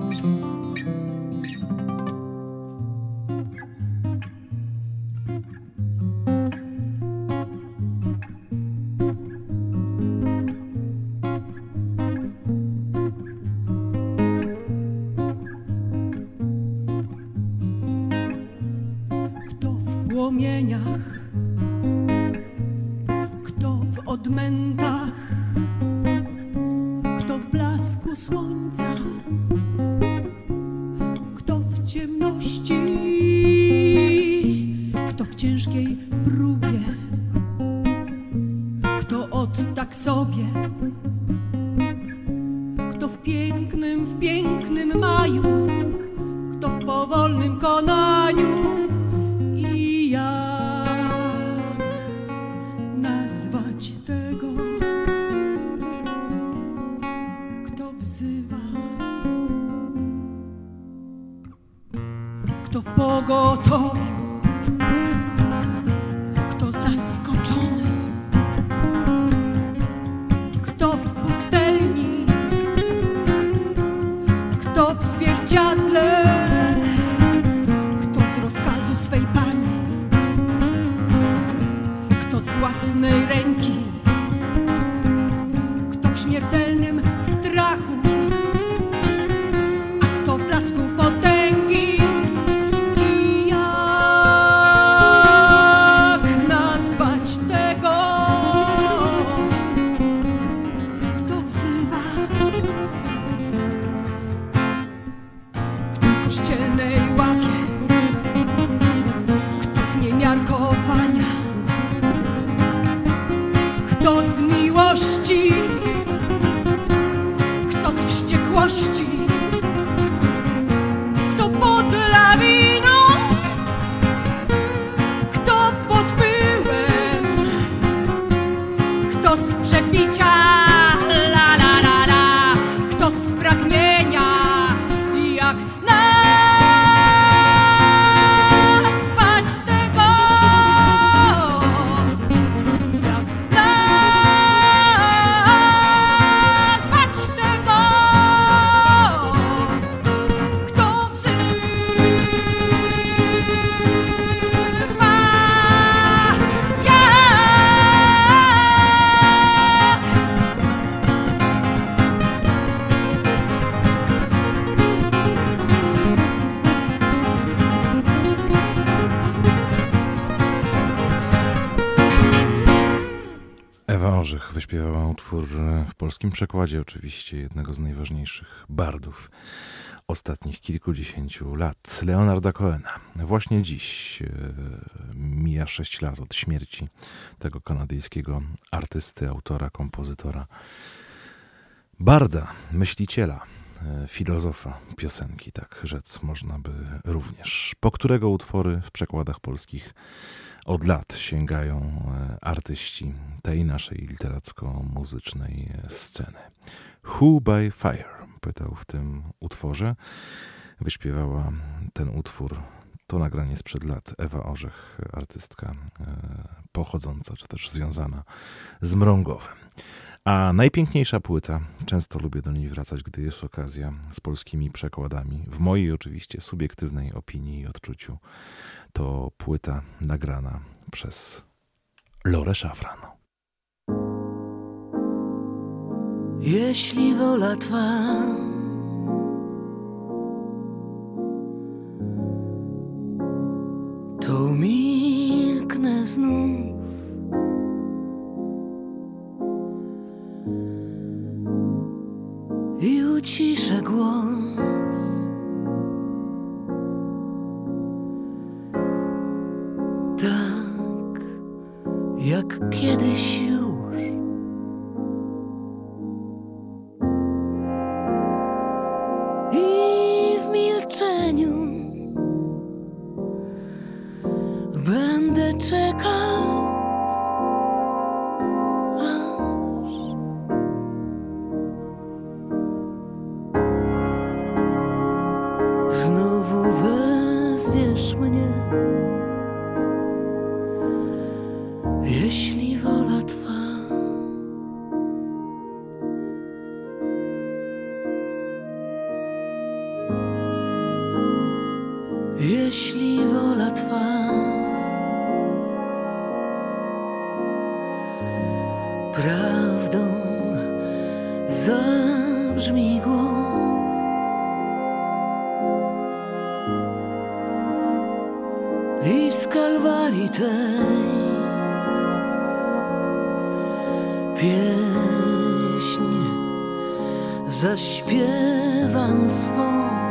miłości. Przekładzie oczywiście jednego z najważniejszych bardów ostatnich kilkudziesięciu lat, Leonarda Cohena. Właśnie dziś e, mija sześć lat od śmierci tego kanadyjskiego artysty, autora, kompozytora, barda, myśliciela, e, filozofa piosenki, tak rzec można by również, po którego utwory w przekładach polskich od lat sięgają e, artyści tej naszej literacko-muzycznej sceny. Who by Fire pytał w tym utworze. Wyśpiewała ten utwór, to nagranie sprzed lat, Ewa Orzech, artystka e, pochodząca, czy też związana z Mrągowem. A najpiękniejsza płyta, często lubię do niej wracać, gdy jest okazja, z polskimi przekładami, w mojej oczywiście subiektywnej opinii i odczuciu, to płyta nagrana przez Lore Szafran. Jeśli wola Twa to milknę znów. I uciszę głos. Jak kiedyś zaśpiewam swą.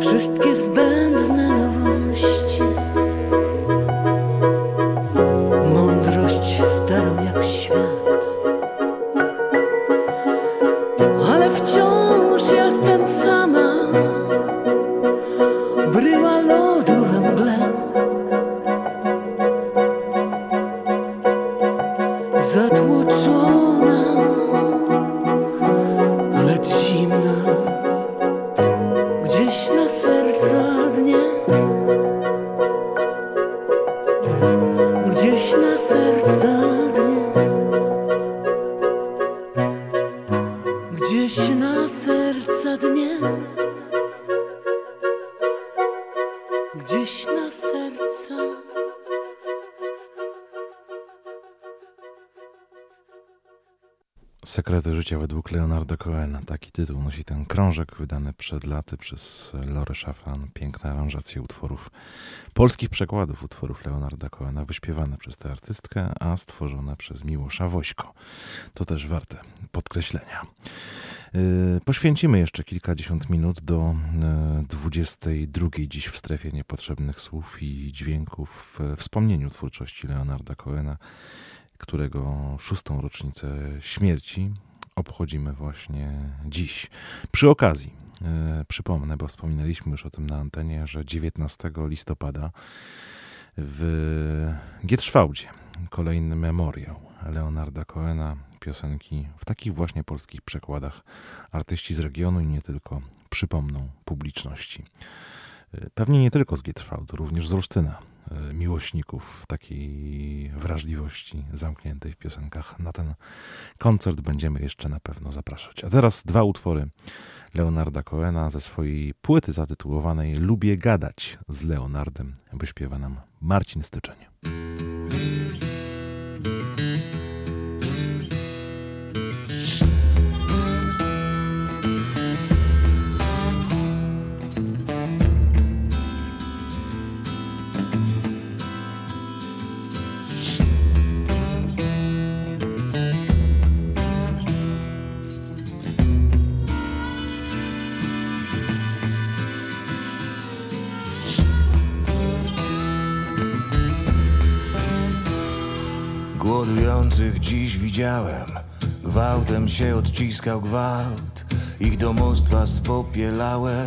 Wszystkie zbędne Życia według Leonarda Cohena. Taki tytuł nosi ten krążek wydany przed laty przez Lorę Szafran. Piękne aranżacje utworów, polskich przekładów utworów Leonarda Cohena, wyśpiewane przez tę artystkę, a stworzone przez Miłosza Wośko. To też warte podkreślenia. Yy, Poświęcimy jeszcze kilkadziesiąt minut do yy, 22 dziś w strefie niepotrzebnych słów i dźwięków w wspomnieniu twórczości Leonarda Cohena, którego szóstą rocznicę śmierci obchodzimy właśnie dziś. Przy okazji yy, przypomnę, bo wspominaliśmy już o tym na antenie, że 19 listopada w Gietrzwałdzie kolejny memoriał Leonarda Cohena, piosenki w takich właśnie polskich przekładach artyści z regionu i nie tylko przypomną publiczności. Pewnie nie tylko z Gietrzwałdu, również z Olsztyna, miłośników takiej wrażliwości zamkniętej w piosenkach. Na ten koncert będziemy jeszcze na pewno zapraszać. A teraz dwa utwory Leonarda Cohena ze swojej płyty zatytułowanej Lubię gadać z Leonardem. Wyśpiewa nam Marcin Styczeń. Dziś widziałem, gwałtem się odciskał gwałt. Ich domostwa spopielałe,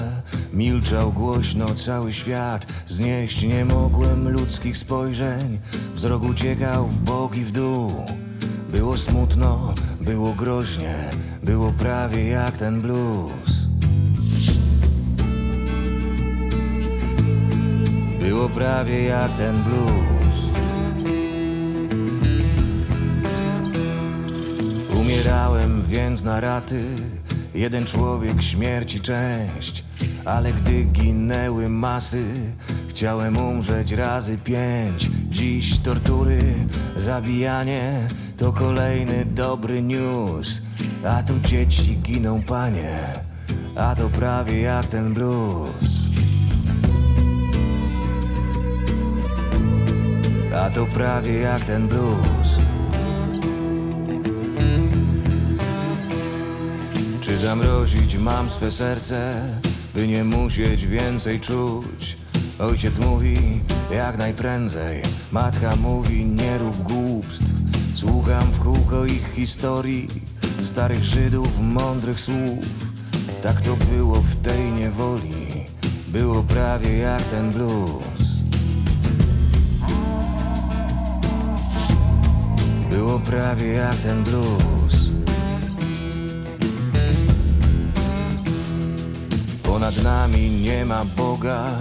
milczał głośno cały świat. Znieść nie mogłem ludzkich spojrzeń, wzrok uciekał w bok i w dół. Było smutno, było groźnie, było prawie jak ten blues. Było prawie jak ten blues. Umierałem więc na raty, jeden człowiek śmierci część, ale gdy ginęły masy, chciałem umrzeć razy pięć. Dziś tortury, zabijanie to kolejny dobry news, a tu dzieci giną panie, a to prawie jak ten blues. A to prawie jak ten blues. Zamrozić mam swe serce, by nie musieć więcej czuć? Ojciec mówi jak najprędzej, matka mówi nie rób głupstw. Słucham w kółko ich historii, starych Żydów, mądrych słów. Tak to było w tej niewoli, było prawie jak ten blues. Było prawie jak ten blues. Ponad nami nie ma Boga,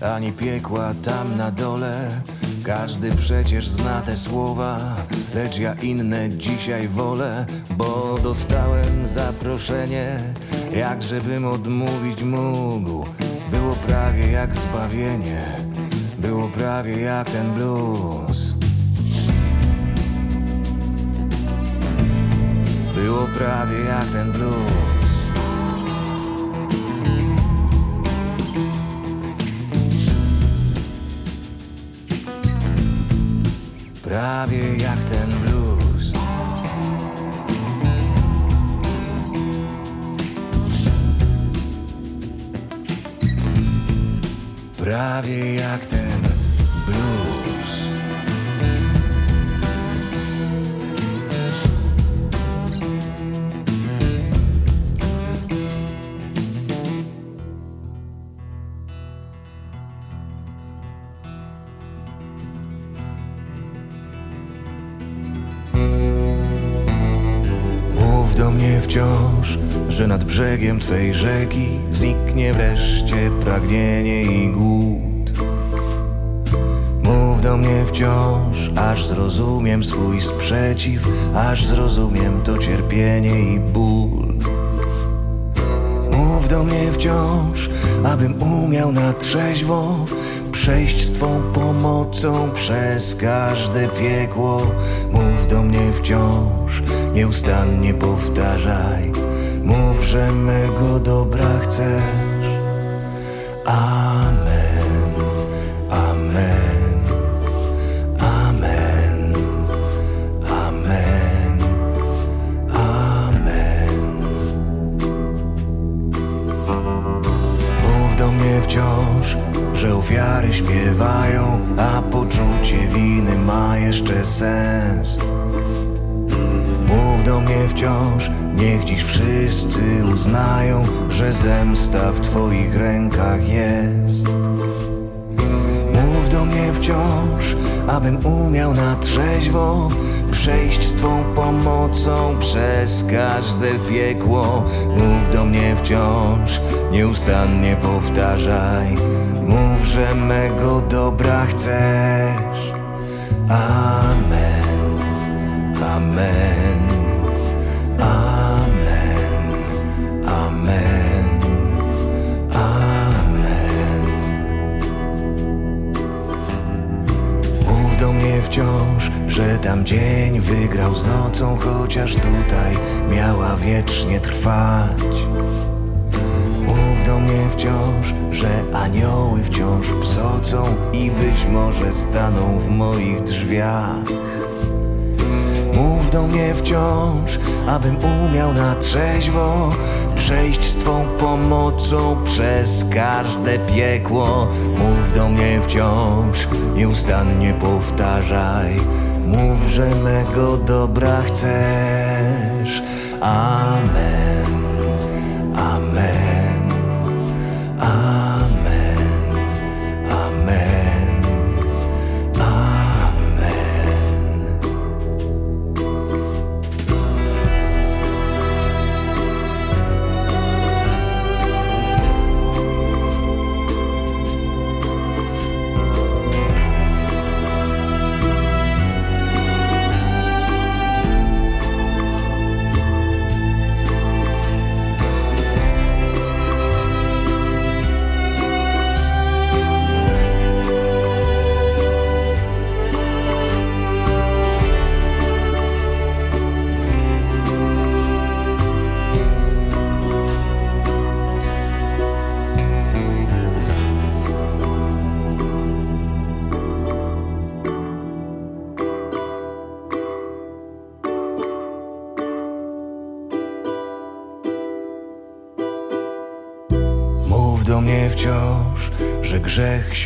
ani piekła tam na dole. Każdy przecież zna te słowa, lecz ja inne dzisiaj wolę, bo dostałem zaproszenie, jak żebym odmówić mógł. Było prawie jak zbawienie, było prawie jak ten blues. Było prawie jak ten blues. Prawie jak ten blues. Prawie jak ten wciąż, że nad brzegiem twej rzeki zniknie wreszcie pragnienie i głód. Mów do mnie wciąż, aż zrozumiem swój sprzeciw, aż zrozumiem to cierpienie i ból. Mów do mnie wciąż, abym umiał na trzeźwo przejść z Twą pomocą przez każde piekło. Mów do mnie wciąż, nieustannie powtarzaj. Mów, że mego dobra chcesz. Amen, amen, amen, amen, amen. Mów do mnie wciąż, że ofiary śpiewają, a poczucie winy ma jeszcze sens. Do mnie wciąż, niech dziś wszyscy uznają, że zemsta w Twoich rękach jest. Mów do mnie wciąż, abym umiał na trzeźwo przejść z Twą pomocą przez każde piekło. Mów do mnie wciąż, nieustannie powtarzaj. Mów, że mego dobra chcesz. Amen, amen, Wciąż, że tam dzień wygrał z nocą, chociaż tutaj miała wiecznie trwać. Mów do mnie wciąż, że anioły wciąż psocą i być może staną w moich drzwiach. Do mnie wciąż, abym umiał na trzeźwo przejść z Twą pomocą przez każde piekło. Mów do mnie wciąż, nieustannie powtarzaj. Mów, że mego dobra chcesz. Amen, amen,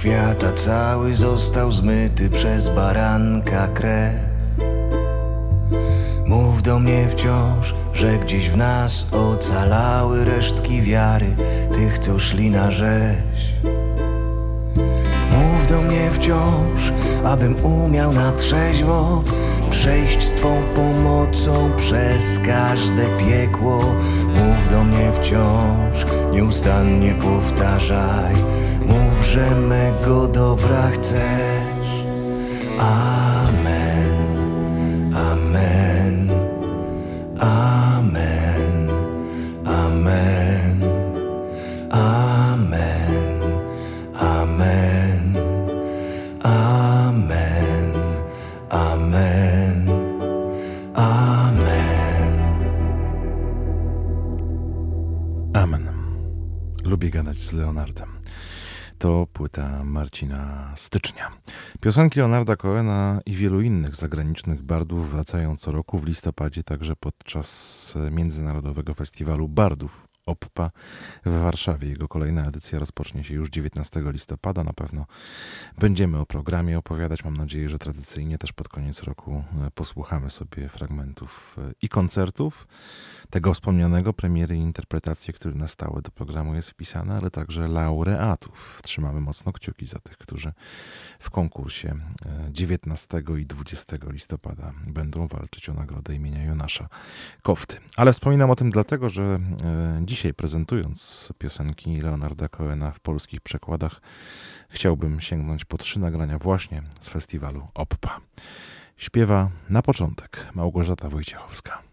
świata cały został zmyty przez baranka krew. Mów do mnie wciąż, że gdzieś w nas ocalały resztki wiary tych, co szli na rzeź. Mów do mnie wciąż, abym umiał na trzeźwo przejść z Twą pomocą przez każde piekło. Mów do mnie wciąż, nieustannie powtarzaj. Mów, że mego dobra chcesz. Amen, amen, amen, amen, amen, amen, amen, amen, amen. Amen. Lubię gadać z Leonardem. To płyta Marcina Stycznia. Piosenki Leonarda Cohena i wielu innych zagranicznych bardów wracają co roku w listopadzie, także podczas Międzynarodowego Festiwalu Bardów OPPA w Warszawie. Jego kolejna edycja rozpocznie się już 19 listopada. Na pewno będziemy o programie opowiadać. Mam nadzieję, że tradycyjnie też pod koniec roku e, posłuchamy sobie fragmentów e, i koncertów tego wspomnianego, premiery i interpretacje, który na stałe do programu jest wpisane, ale także laureatów. Trzymamy mocno kciuki za tych, którzy w konkursie e, 19 i 20 listopada będą walczyć o nagrodę imienia Jonasza Kofty. Ale wspominam o tym dlatego, że e, dzisiaj prezentując piosenki Leonarda Cohena w polskich przekładach, chciałbym sięgnąć po trzy nagrania właśnie z festiwalu OPPA. Śpiewa na początek Małgorzata Wojciechowska.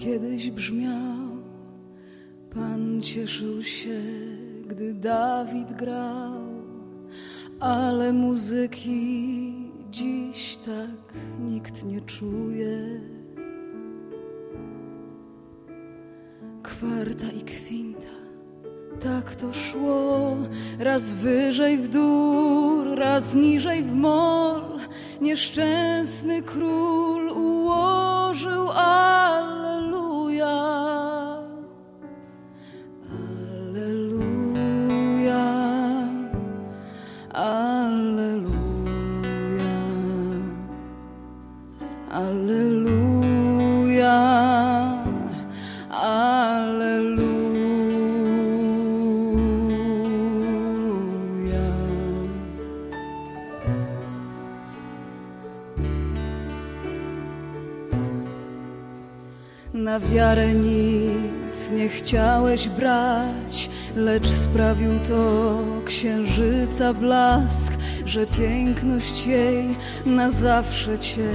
Kiedyś brzmiał. Pan cieszył się, gdy Dawid grał, ale muzyki dziś tak nikt nie czuje. Kwarta i kwinta, tak to szło, raz wyżej w dór, raz niżej w mol. Nieszczęsny król wiarę nic nie chciałeś brać, lecz sprawił to księżyca blask, że piękność jej na zawsze cię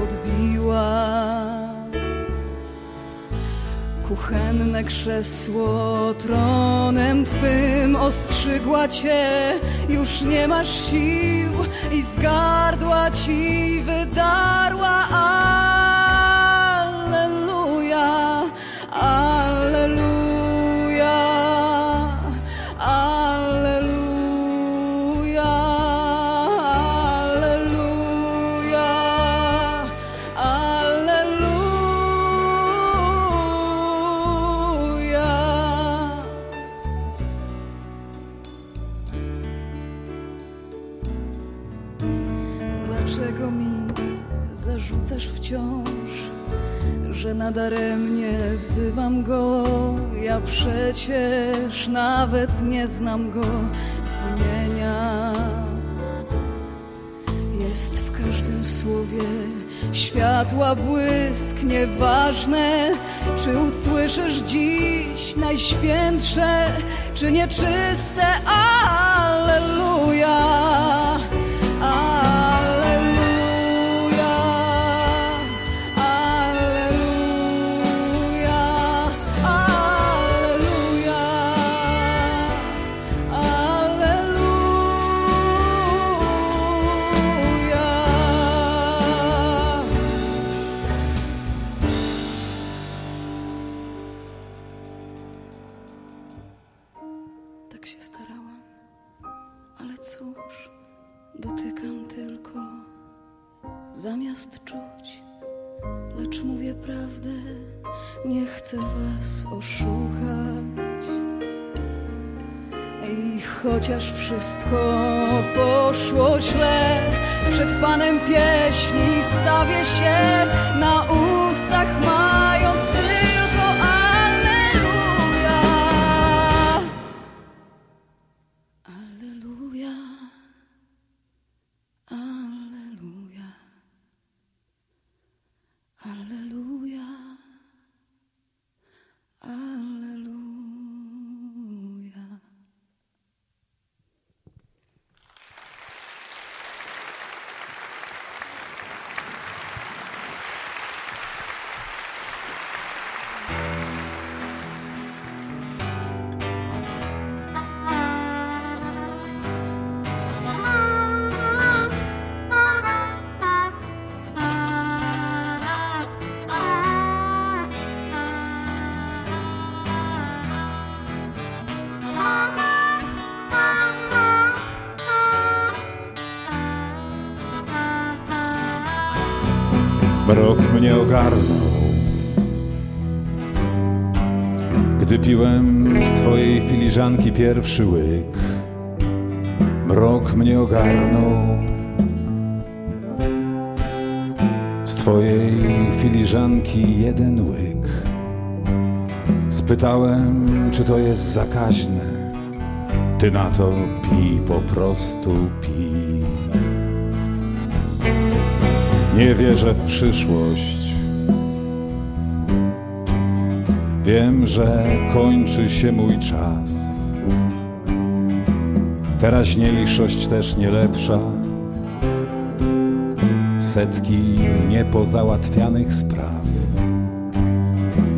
podbiła. Kuchenne krzesło tronem twym ostrzygła cię, już nie masz sił i z gardła ci wydarła. Nadaremnie wzywam go. Ja przecież nawet nie znam go z imienia. Jest w każdym słowie światła błysk, nieważne, czy usłyszysz dziś najświętsze, czy nieczyste Mrok mnie ogarnął, gdy piłem z twojej filiżanki pierwszy łyk. Mrok mnie ogarnął, z twojej filiżanki jeden łyk. Spytałem, czy to jest zakaźne. Ty na to pij, po prostu pij. Nie wierzę w przyszłość. Wiem, że kończy się mój czas. Teraźniejszość też nie lepsza. Setki niepozałatwianych spraw.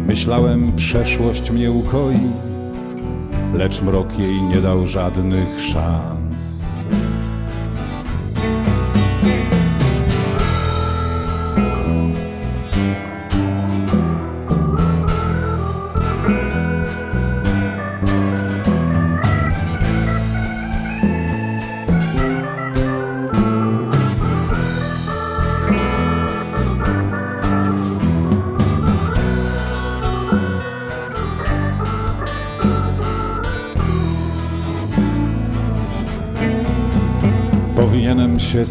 Myślałem, przeszłość mnie ukoi, lecz mrok jej nie dał żadnych szans.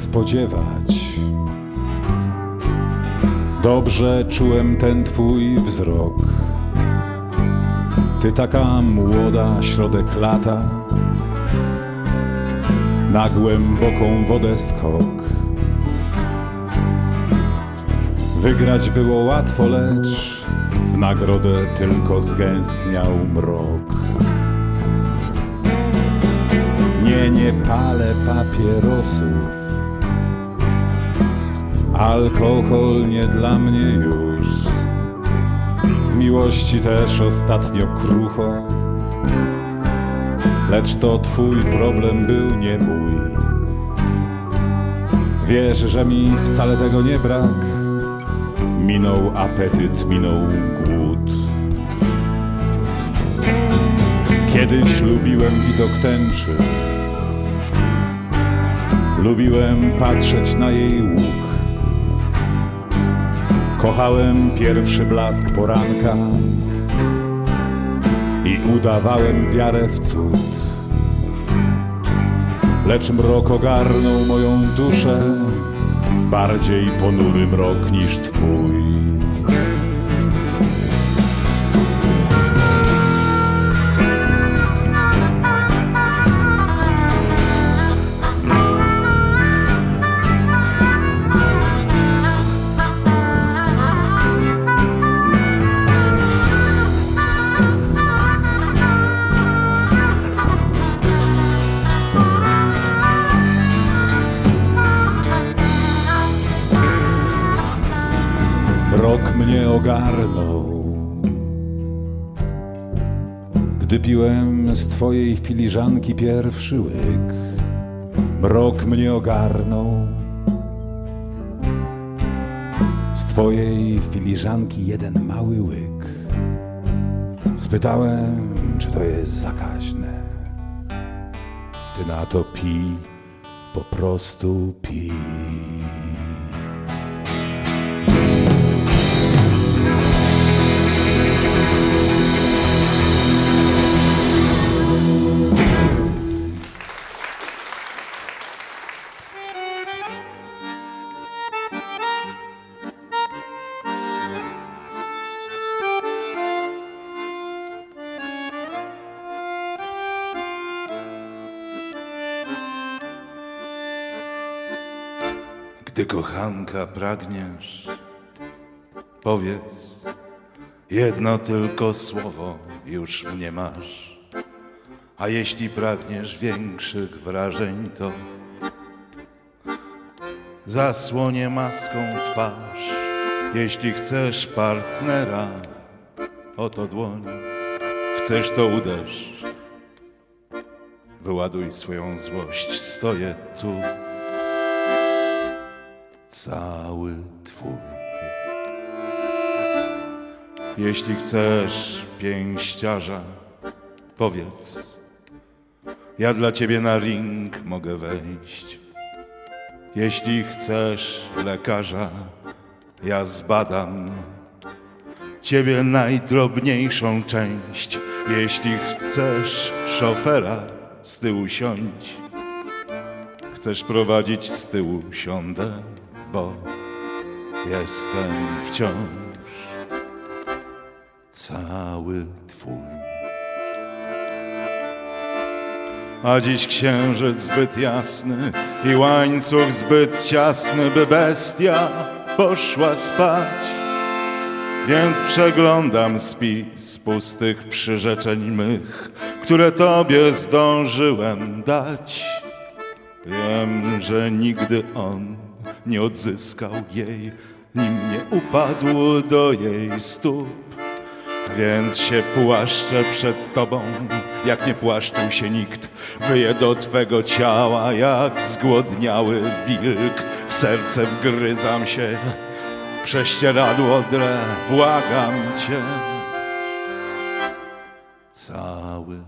Spodziewać. Dobrze czułem ten twój wzrok. Ty taka młoda, środek lata, na głęboką wodę skok. Wygrać było łatwo, lecz w nagrodę tylko zgęstniał mrok. Nie, nie palę papierosów. Alkohol nie dla mnie już. W miłości też ostatnio krucho. Lecz to twój problem był, nie mój. Wiesz, że mi wcale tego nie brak. Minął apetyt, minął głód. Kiedyś lubiłem widok tęczy. Lubiłem patrzeć na jej łuk. Kochałem pierwszy blask poranka i udawałem wiarę w cud. Lecz mrok ogarnął moją duszę bardziej ponury mrok niż twój. Twojej filiżanki pierwszy łyk. Mrok mnie ogarnął, z twojej filiżanki jeden mały łyk. Spytałem, czy to jest zakaźne. Ty na to pi, po prostu pi. Kochanka pragniesz, powiedz jedno tylko słowo, już mnie masz. A jeśli pragniesz większych wrażeń, to zasłonię maską twarz. Jeśli chcesz partnera, oto dłoń, chcesz to uderz. Wyładuj swoją złość, stoję tu cały Twój. Jeśli chcesz pięściarza, powiedz, ja dla Ciebie na ring mogę wejść. Jeśli chcesz lekarza, ja zbadam Ciebie najdrobniejszą część. Jeśli chcesz szofera, z tyłu siądź. Chcesz prowadzić z tyłu, siądę, bo jestem wciąż cały Twój. A dziś księżyc zbyt jasny i łańcuch zbyt ciasny, by bestia poszła spać. Więc przeglądam spis pustych przyrzeczeń mych, które Tobie zdążyłem dać. Wiem, że nigdy on nie odzyskał jej, nim nie upadł do jej stóp. Więc się płaszczę przed tobą, jak nie płaszczył się nikt. Wyję do twego ciała, jak zgłodniały wilk. W serce wgryzam się, prześcieradło drę, błagam cię. Cały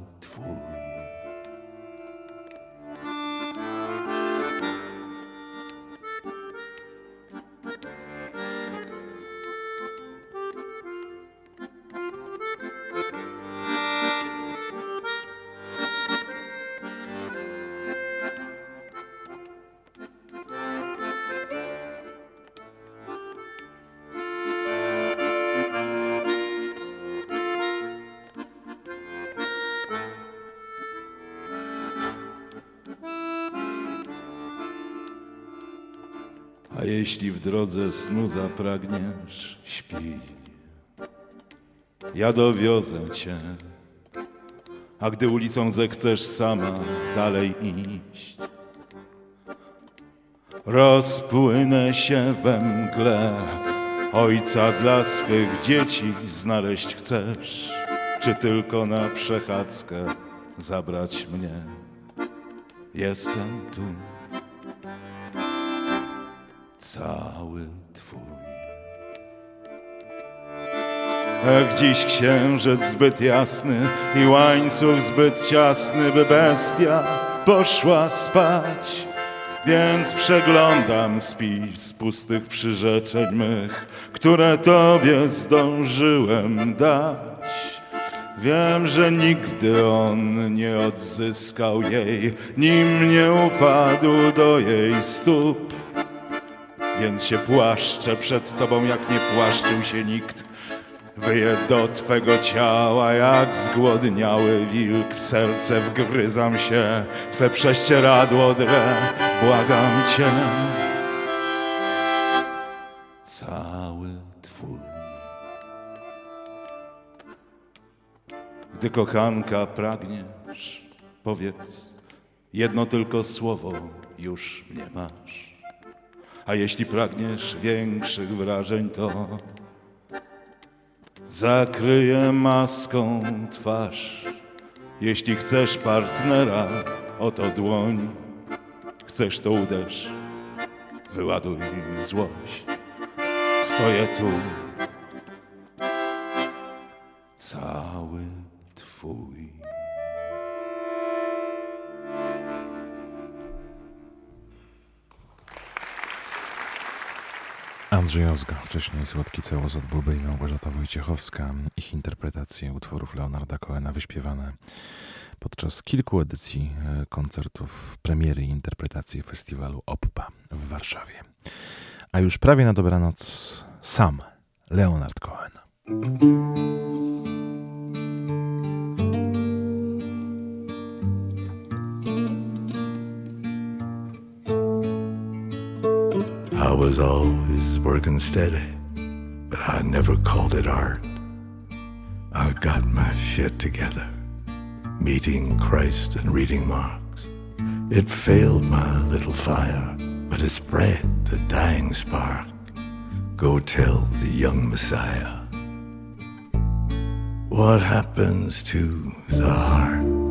jeśli w drodze snu zapragniesz, śpi. Ja dowiozę cię, a gdy ulicą zechcesz sama dalej iść, rozpłynę się we mgle. Ojca dla swych dzieci znaleźć chcesz, czy tylko na przechadzkę zabrać mnie? Jestem tu cały Twój. Jak dziś księżyc zbyt jasny i łańcuch zbyt ciasny, by bestia poszła spać. Więc przeglądam spis pustych przyrzeczeń mych, które Tobie zdążyłem dać. Wiem, że nigdy on nie odzyskał jej, nim nie upadł do jej stóp. Więc się płaszczę przed tobą, jak nie płaszczył się nikt. Wyję do twego ciała jak zgłodniały wilk, w serce wgryzam się, twe prześcieradło drę, błagam cię. Cały twój. Gdy kochanka pragniesz, powiedz jedno tylko słowo, już mnie masz. A jeśli pragniesz większych wrażeń, to zakryję maską twarz. Jeśli chcesz partnera, oto dłoń. Chcesz to uderz, wyładuj złość. Stoję tu, cały twój. Andrzej Ozga, wcześniej Słodki Całos od Buby i Małgorzata Wojciechowska. Ich interpretacje utworów Leonarda Cohena wyśpiewane podczas kilku edycji e, koncertów premiery i interpretacji festiwalu OPPA w Warszawie. A już prawie na dobranoc sam Leonard Cohen. I was always working steady, but I never called it art. I got my shit together, meeting Christ and reading Marx. It failed my little fire, but it spread the dying spark. Go tell the young Messiah what happens to the heart.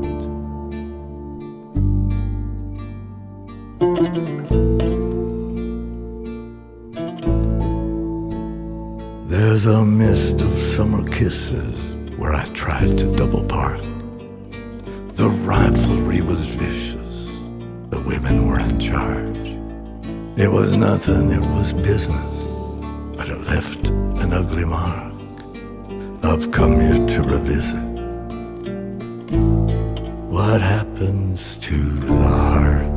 There's a mist of summer kisses where I tried to double park. The rivalry was vicious, the women were in charge. It was nothing, it was business, but it left an ugly mark. I've come here to revisit what happens to the heart.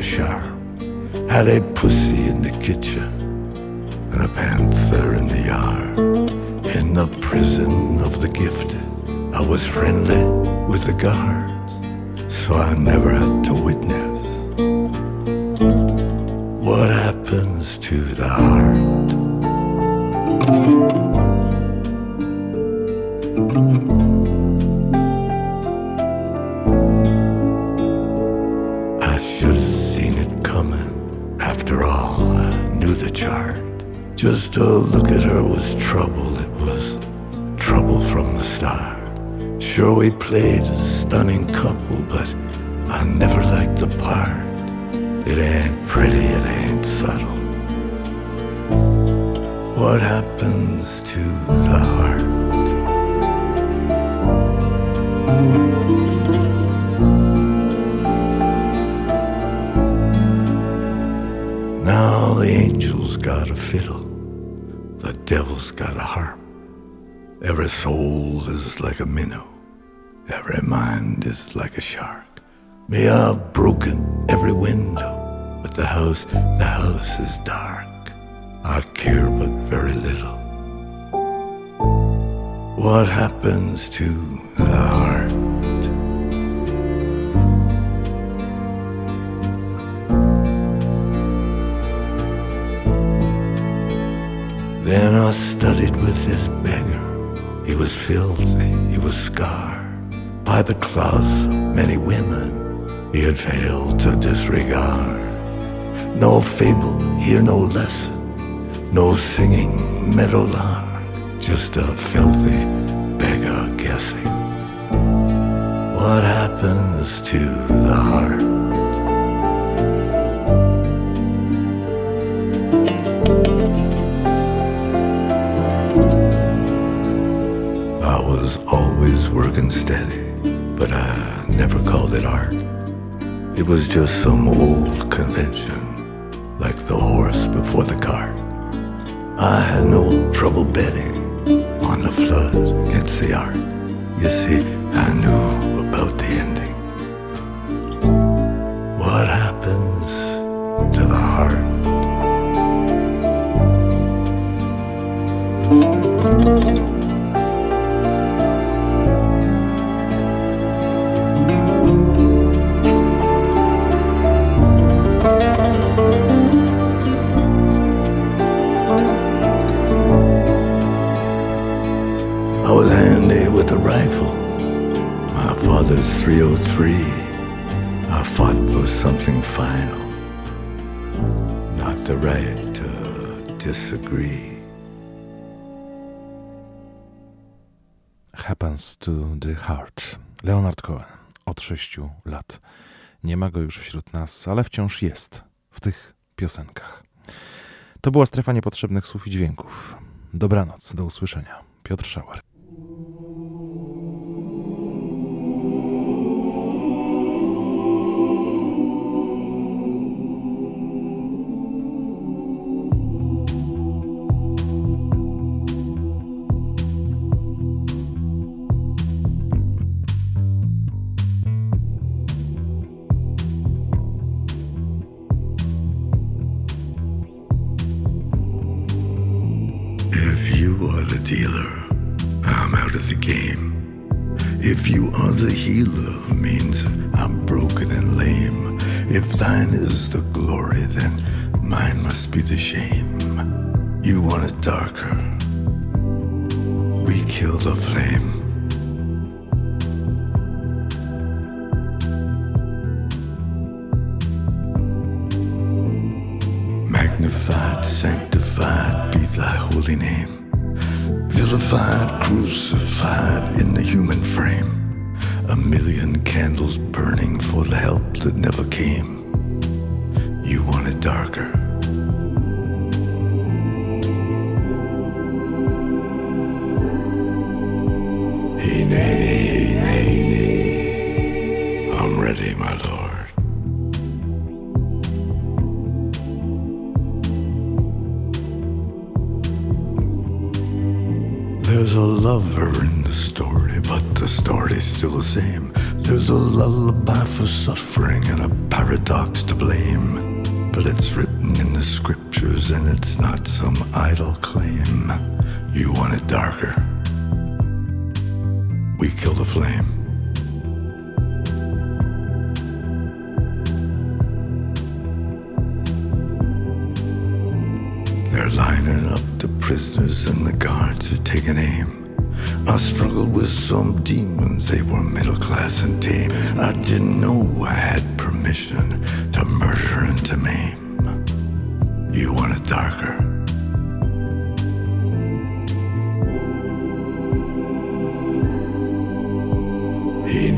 Dressing kinda. Had a pussy in the kitchen and a panther in the yard. In the prison of the gifted, I was friendly with the guards, so I never had to witness what happens to the heart. Just to look at her was trouble. It was trouble from the start. Sure, we played a stunning couple, but I never liked the part. It ain't pretty, it ain't subtle. What happens to the heart? Now the angel's got a fiddle, devil's got a harp. Every soul is like a minnow, every mind is like a shark. May I've broken every window, but the house, the house is dark. I care but very little. What happens to the Then I studied with this beggar. He was filthy, he was scarred by the claws of many women he had failed to disregard. No fable, here no lesson, no singing meadowlark, just a filthy beggar guessing. What happens to the heart? Working steady, but I never called it art. It was just some old convention, like the horse before the cart. I had no trouble betting on the flood against the ark. You see, I knew about the ending. What Happens to the Heart. Leonard Cohen od 6 lat. Nie ma go już wśród nas, ale wciąż jest w tych piosenkach. To była strefa niepotrzebnych słów i dźwięków. Dobranoc, do usłyszenia. Piotr Szauer. Holy name. Vilified, crucified in the human frame. A million candles burning for the help that never came. You want it darker. Hey, nay, nay, nay, nay. I'm ready, my lord. Lover in the story, but the story's still the same. There's a lullaby for suffering and a paradox to blame. But it's written in the scriptures and it's not some idle claim. You want it darker. We kill the flame. They're lining up the prisoners and the guards are taking aim. I struggled with some demons, they were middle class and tame. I didn't know I had permission to murder and to maim. You want it darker. Hey,